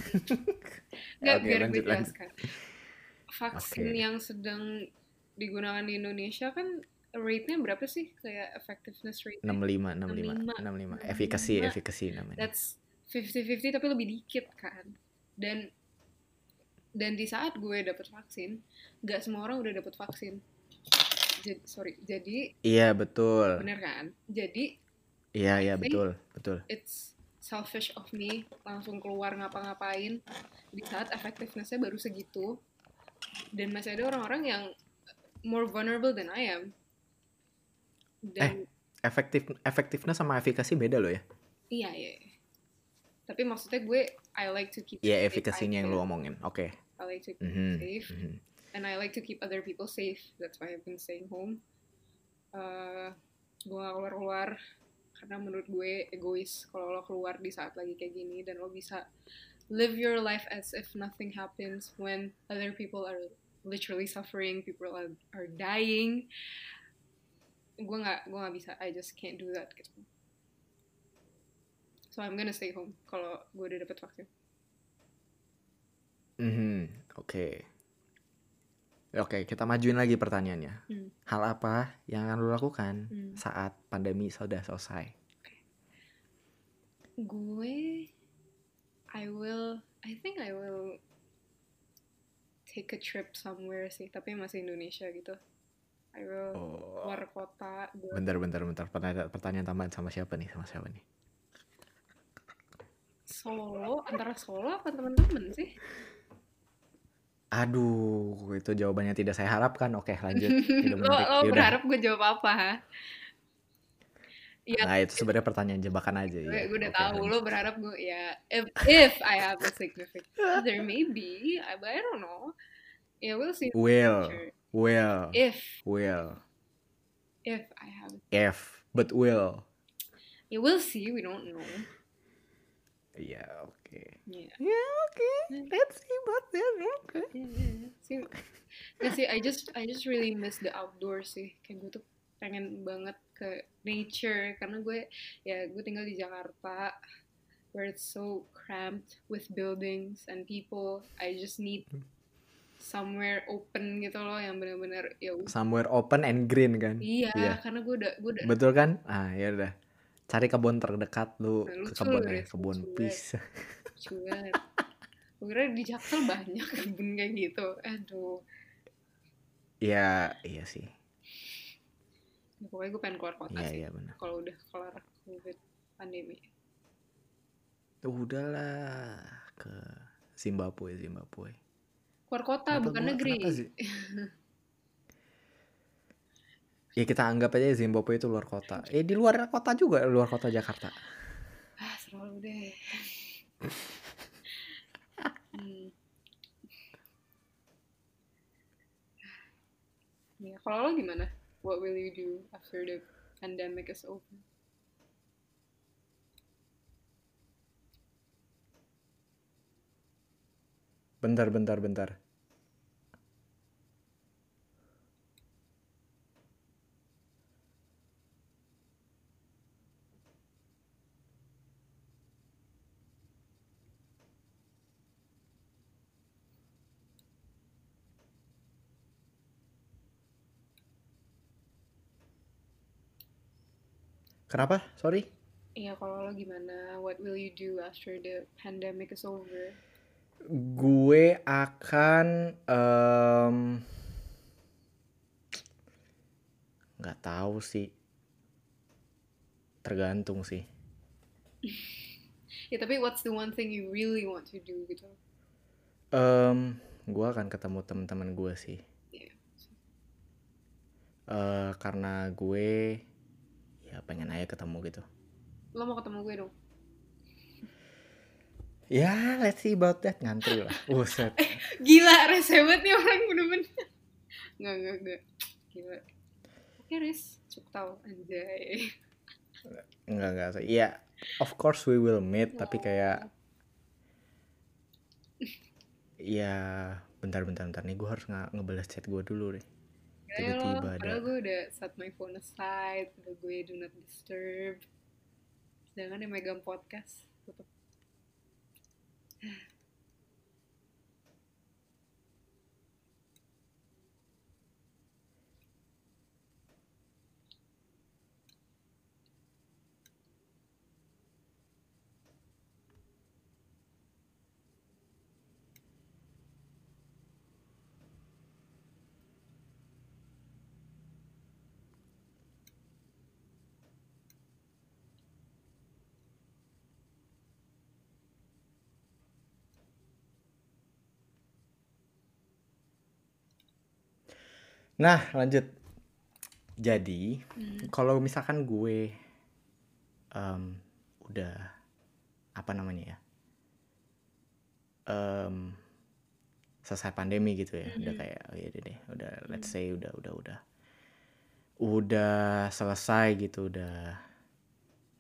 Nggak,
Oke,
biar
lanjut,
gue
lanjut.
Vaksin
Oke.
yang sedang digunakan di Indonesia kan rate-nya berapa sih? Kayak effectiveness rate
65 65 65 efficacy
65.
efficacy namanya.
That's 50-50 tapi lebih dikit kan. Dan dan di saat gue dapet vaksin, nggak semua orang udah dapet vaksin. Jadi, sorry, jadi
Iya, betul.
bener kan? Jadi
Iya, iya betul, betul.
it's selfish of me langsung keluar ngapa-ngapain di saat effectiveness-nya baru segitu dan masih ada orang-orang yang more vulnerable than I am dan
Efektif efektifnya sama efikasi beda loh ya.
iya iya iya. tapi maksudnya gue I like to keep
Iya,
safe
efikasinya yang lu omongin. Oke.
I like to keep
Mhm,
safe
mhm.
and I like to keep other people safe that's why I've been staying home Eh, gue gak keluar-keluar karena menurut gue egois kalau lo keluar di saat lagi kayak gini dan lo bisa live your life as if nothing happens when other people are literally suffering people are, are dying gue nggak gue nggak bisa I just can't do that gitu so I'm gonna stay home kalau gue udah dapet vaksin
Mhm, Oke. Oke, kita majuin lagi pertanyaannya.
Hmm.
Hal apa yang akan lu lakukan
Hmm.
saat pandemi sudah selesai?
gue I will I think I will take a trip somewhere sih tapi masih Indonesia gitu I will
Oh.
keluar kota gue
Bentar, bentar, bentar. Pertanyaan, pertanyaan tambahan sama siapa nih? Sama siapa nih?
solo antara solo apa teman-teman sih
Aduh, itu jawabannya tidak saya harapkan. Oke, lanjut. Tidak
lo,
menarik.
lo berharap gue jawab apa ha? Iya,
Nah, itu sebenarnya pertanyaan jebakan aja
gue,
ya.
gue udah
Oke,
tahu lo berharap gue ya if if I have a significant other maybe I, but I don't know yeah we'll see
Will, will,
if
will,
if I have
if, but will.
yeah we'll see we don't know
Iya, oke.
yeah
Ya, oke. Let's see about that. Oke.
yeah, yeah, yeah. see sih I just I just really miss the outdoor sih kayak gue tuh pengen banget ke nature karena gue ya gue tinggal di Jakarta where it's so cramped with buildings and people I just need somewhere open gitu loh yang benar-benar ya.
Somewhere open and green kan?
iya
Iya.
karena gue udah gue udah
Betul kan? Ah, ya udah. Cari kebun terdekat lu
Nah,
ke kebun ya, kebun
cuan gue kira di Jaksel banyak kebun kayak gitu aduh
Iya, iya sih.
Ya, pokoknya gue pengen keluar kota
Iya,
sih
benar.
kalau udah kelar covid pandemi
Udahlah ke Zimbabwe, Zimbabwe.
keluar kota
Kenapa
bukan
gua-
negeri
ya kita anggap aja Zimbabwe itu luar kota. Eh di luar kota juga, luar kota Jakarta.
ah selalu deh hmm. ya kalau lo gimana what will you do after the pandemic is over
Bentar, bentar, bentar. Kenapa? Sorry.
Iya, kalau lo gimana? What will you do after the pandemic is over?
Gue akan em, nggak tahu sih. Tergantung sih.
Ya, tapi what's the one thing you really want to do gitu?
Em, gue akan ketemu teman-teman gue sih.
Iya.
Eh, karena gue pengen aja ketemu gitu.
Lo mau ketemu gue dong?
Ya, let's see about that ngantri lah. Buset.
Gila, rese banget nih orang bener-bener. Nggak, nggak, nggak. Gila. Oke, Riz. Cukup tahu. Anjay.
Enggak, enggak. Iya, of course we will meet, tapi kayak ya bentar bentar bentar nih gue harus nge ngebalas chat gue dulu deh. Tiba-tiba ada.
padahal gue udah set my phone aside, udah gue do not disturb. Sedangkan yang megang podcast tutup.
Nah, lanjut. Jadi,
Hmm.
kalau misalkan gue em, udah apa namanya ya? Em, selesai pandemi gitu ya. Udah
Mhm.
kayak oh ya deh, udah let's say udah udah udah udah selesai gitu, udah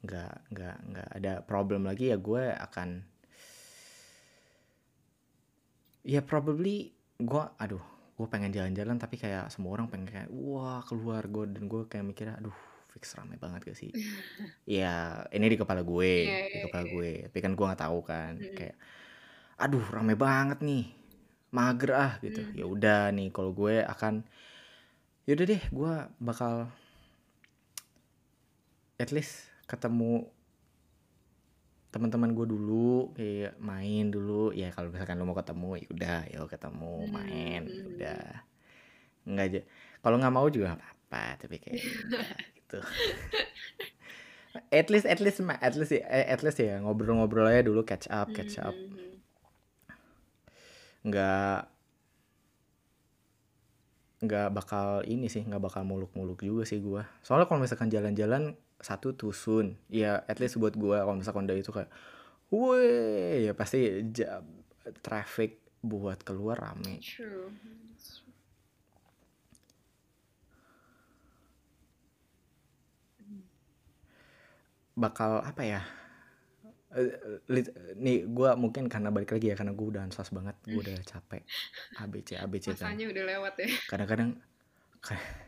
nggak nggak nggak ada problem lagi ya gue akan ya probably gue aduh gue pengen jalan-jalan tapi kayak semua orang pengen kayak wah keluar gue dan gue kayak mikirnya aduh fix rame banget gak sih ya ini di kepala gue
Iya,
di
iya,
kepala
iya.
gue tapi kan gue nggak tahu kan
Mm-mm.
kayak aduh rame banget nih mager ah gitu
Hmm.
ya udah nih kalau gue akan yaudah deh gue bakal at least ketemu teman-teman gue dulu kayak main dulu ya kalau misalkan lo mau ketemu ya udah ya ketemu main ya
Hmm.
udah nggak aja kalau nggak mau juga nggak apa-apa tapi kayak ya, gitu at least at least at least ya- at least ya ngobrol-ngobrol aja dulu catch up catch up
Mhm.
nggak nggak bakal ini sih nggak bakal muluk-muluk juga sih gua soalnya kalau misalkan jalan-jalan satu too soon ya at least buat gua kalau misalkan udah itu kayak woi ya pasti ja- traffic buat keluar rame.
True.
bakal apa ya? Eh, lit- nih gua mungkin karena balik lagi ya karena gua udah ansos banget gua udah capek. ABC ABC kan.
Masanya udah lewat ya.
kadang-kadang kayak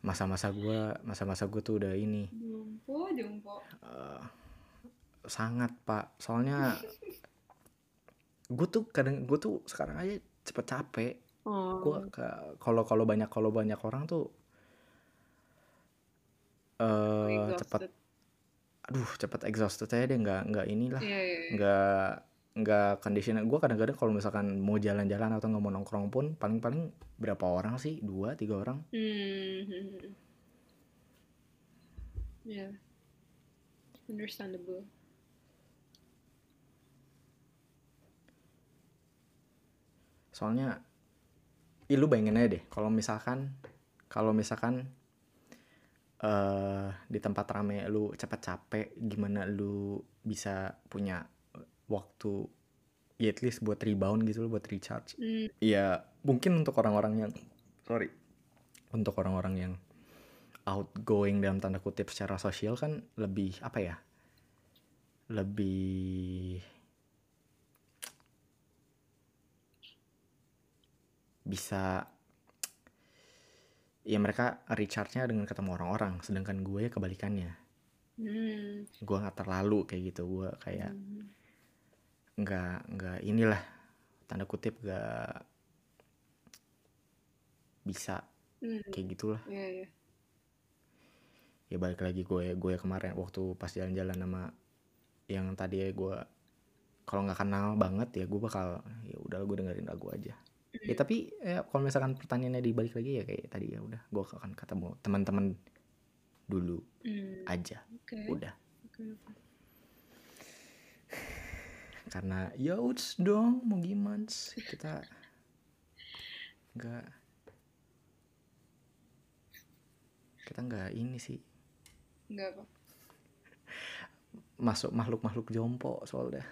masa-masa gua masa-masa gua tuh udah ini
Jumpo, jumpo.
eh, sangat pak soalnya gue tuh kadang gue tuh sekarang aja cepet capek
Oh.
gue kalau kalau banyak kalau banyak orang tuh eh cepet aduh cepet exhausted aja deh nggak nggak inilah
iya, iya.
nggak nggak conditioner gue kadang-kadang kalau misalkan mau jalan-jalan atau nggak mau nongkrong pun paling-paling berapa orang sih dua tiga orang
Hmm. Yeah. Understandable.
soalnya ih lu bayangin aja deh kalau misalkan kalau misalkan eh di tempat rame lu cepet capek gimana lu bisa punya waktu ya at least buat rebound gitu loh buat recharge
Hmm.
ya mungkin untuk orang-orang yang sorry untuk orang-orang yang outgoing dalam tanda kutip secara sosial kan lebih apa ya lebih bisa ya mereka recharge-nya dengan ketemu orang-orang sedangkan gue kebalikannya
Hmm.
gue nggak terlalu kayak gitu gue kayak
Hmm.
Nggak nggak inilah tanda kutip nggak bisa
Hmm.
kayak gitulah
Iya, iya.
ya balik lagi gue gue kemarin waktu pas jalan-jalan sama yang tadi ya gue kalau nggak kenal banget ya gue bakal ya udah gue dengerin lagu aja ya tapi ya, kalau misalkan pertanyaannya dibalik lagi ya kayak tadi ya udah gue akan ketemu teman-teman dulu
Hmm.
aja
Oke.
udah
oke.
Karena ya udah dong mau gimana sih kita nggak kita nggak ini sih
Enggak apa.
masuk makhluk-makhluk jompo soalnya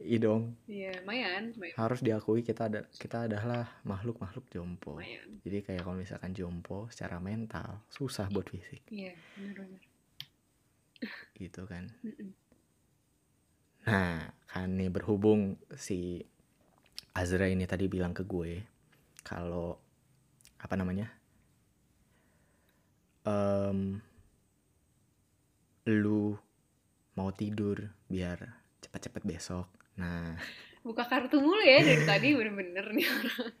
iya dong
Iya, lumayan, lumayan.
harus diakui kita ada kita adalah makhluk-makhluk jompo
Lumayan.
jadi kayak kalau misalkan jompo secara mental susah buat fisik
Iya, benar-benar.
gitu kan
Mm-mm.
Nah kan nih berhubung si Azra ini tadi bilang ke gue kalau apa namanya em lu mau tidur biar cepet-cepet besok nah
Buka kartu mulu ya dari tadi bener-bener nih orang.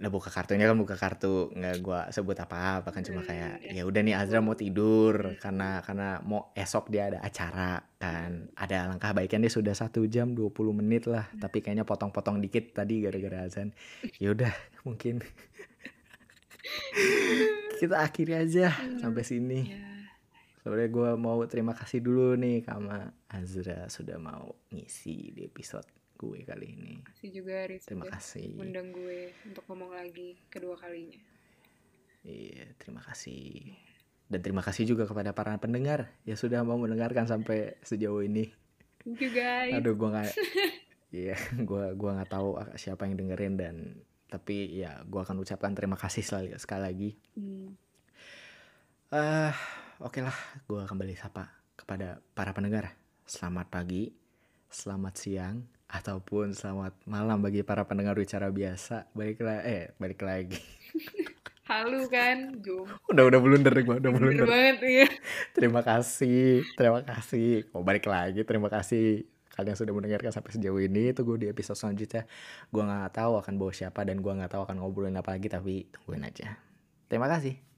Lah buka kartunya kan buka kartu nggak gua sebut apa apa kan cuma
Hmm,
kayak
ya.
ya udah nih Azra mau tidur karena karena mau esok dia ada acara kan. Ada alangkah baiknya dia sudah satu jam 20 menit lah tapi kayaknya potong-potong dikit tadi gara-gara azan. Ya udah mungkin kita akhiri aja sampai sini.
Ya,
sebenarnya gua mau terima kasih dulu nih sama Azra sudah mau ngisi di episode gue kali ini
kasih juga Riz
terima kasih
undang gue untuk ngomong lagi kedua kalinya.
Iya, terima kasih. Dan terima kasih juga kepada para pendengar yang sudah mau mendengarkan sampai sejauh ini.
Thank you guys.
Aduh, gua nggak, iya, gua gua nggak tahu siapa yang dengerin dan tapi ya gua akan ucapkan terima kasih sekali, sekali lagi.
Hmm.
Eh, oke lah, gua kembali sapa kepada para pendengar. Selamat pagi, selamat siang, ataupun selamat malam bagi para pendengar bicara biasa. Baiklah, eh balik lagi.
Halu kan, Jum.
udah udah blunder gua, udah blunder.
banget ya.
Terima kasih, terima kasih. Mau balik lagi, terima kasih kalian sudah mendengarkan sampai sejauh ini. Tunggu di episode selanjutnya. Gua nggak tahu akan bawa siapa dan gua nggak tahu akan ngobrolin apa lagi, tapi tungguin aja. Terima kasih.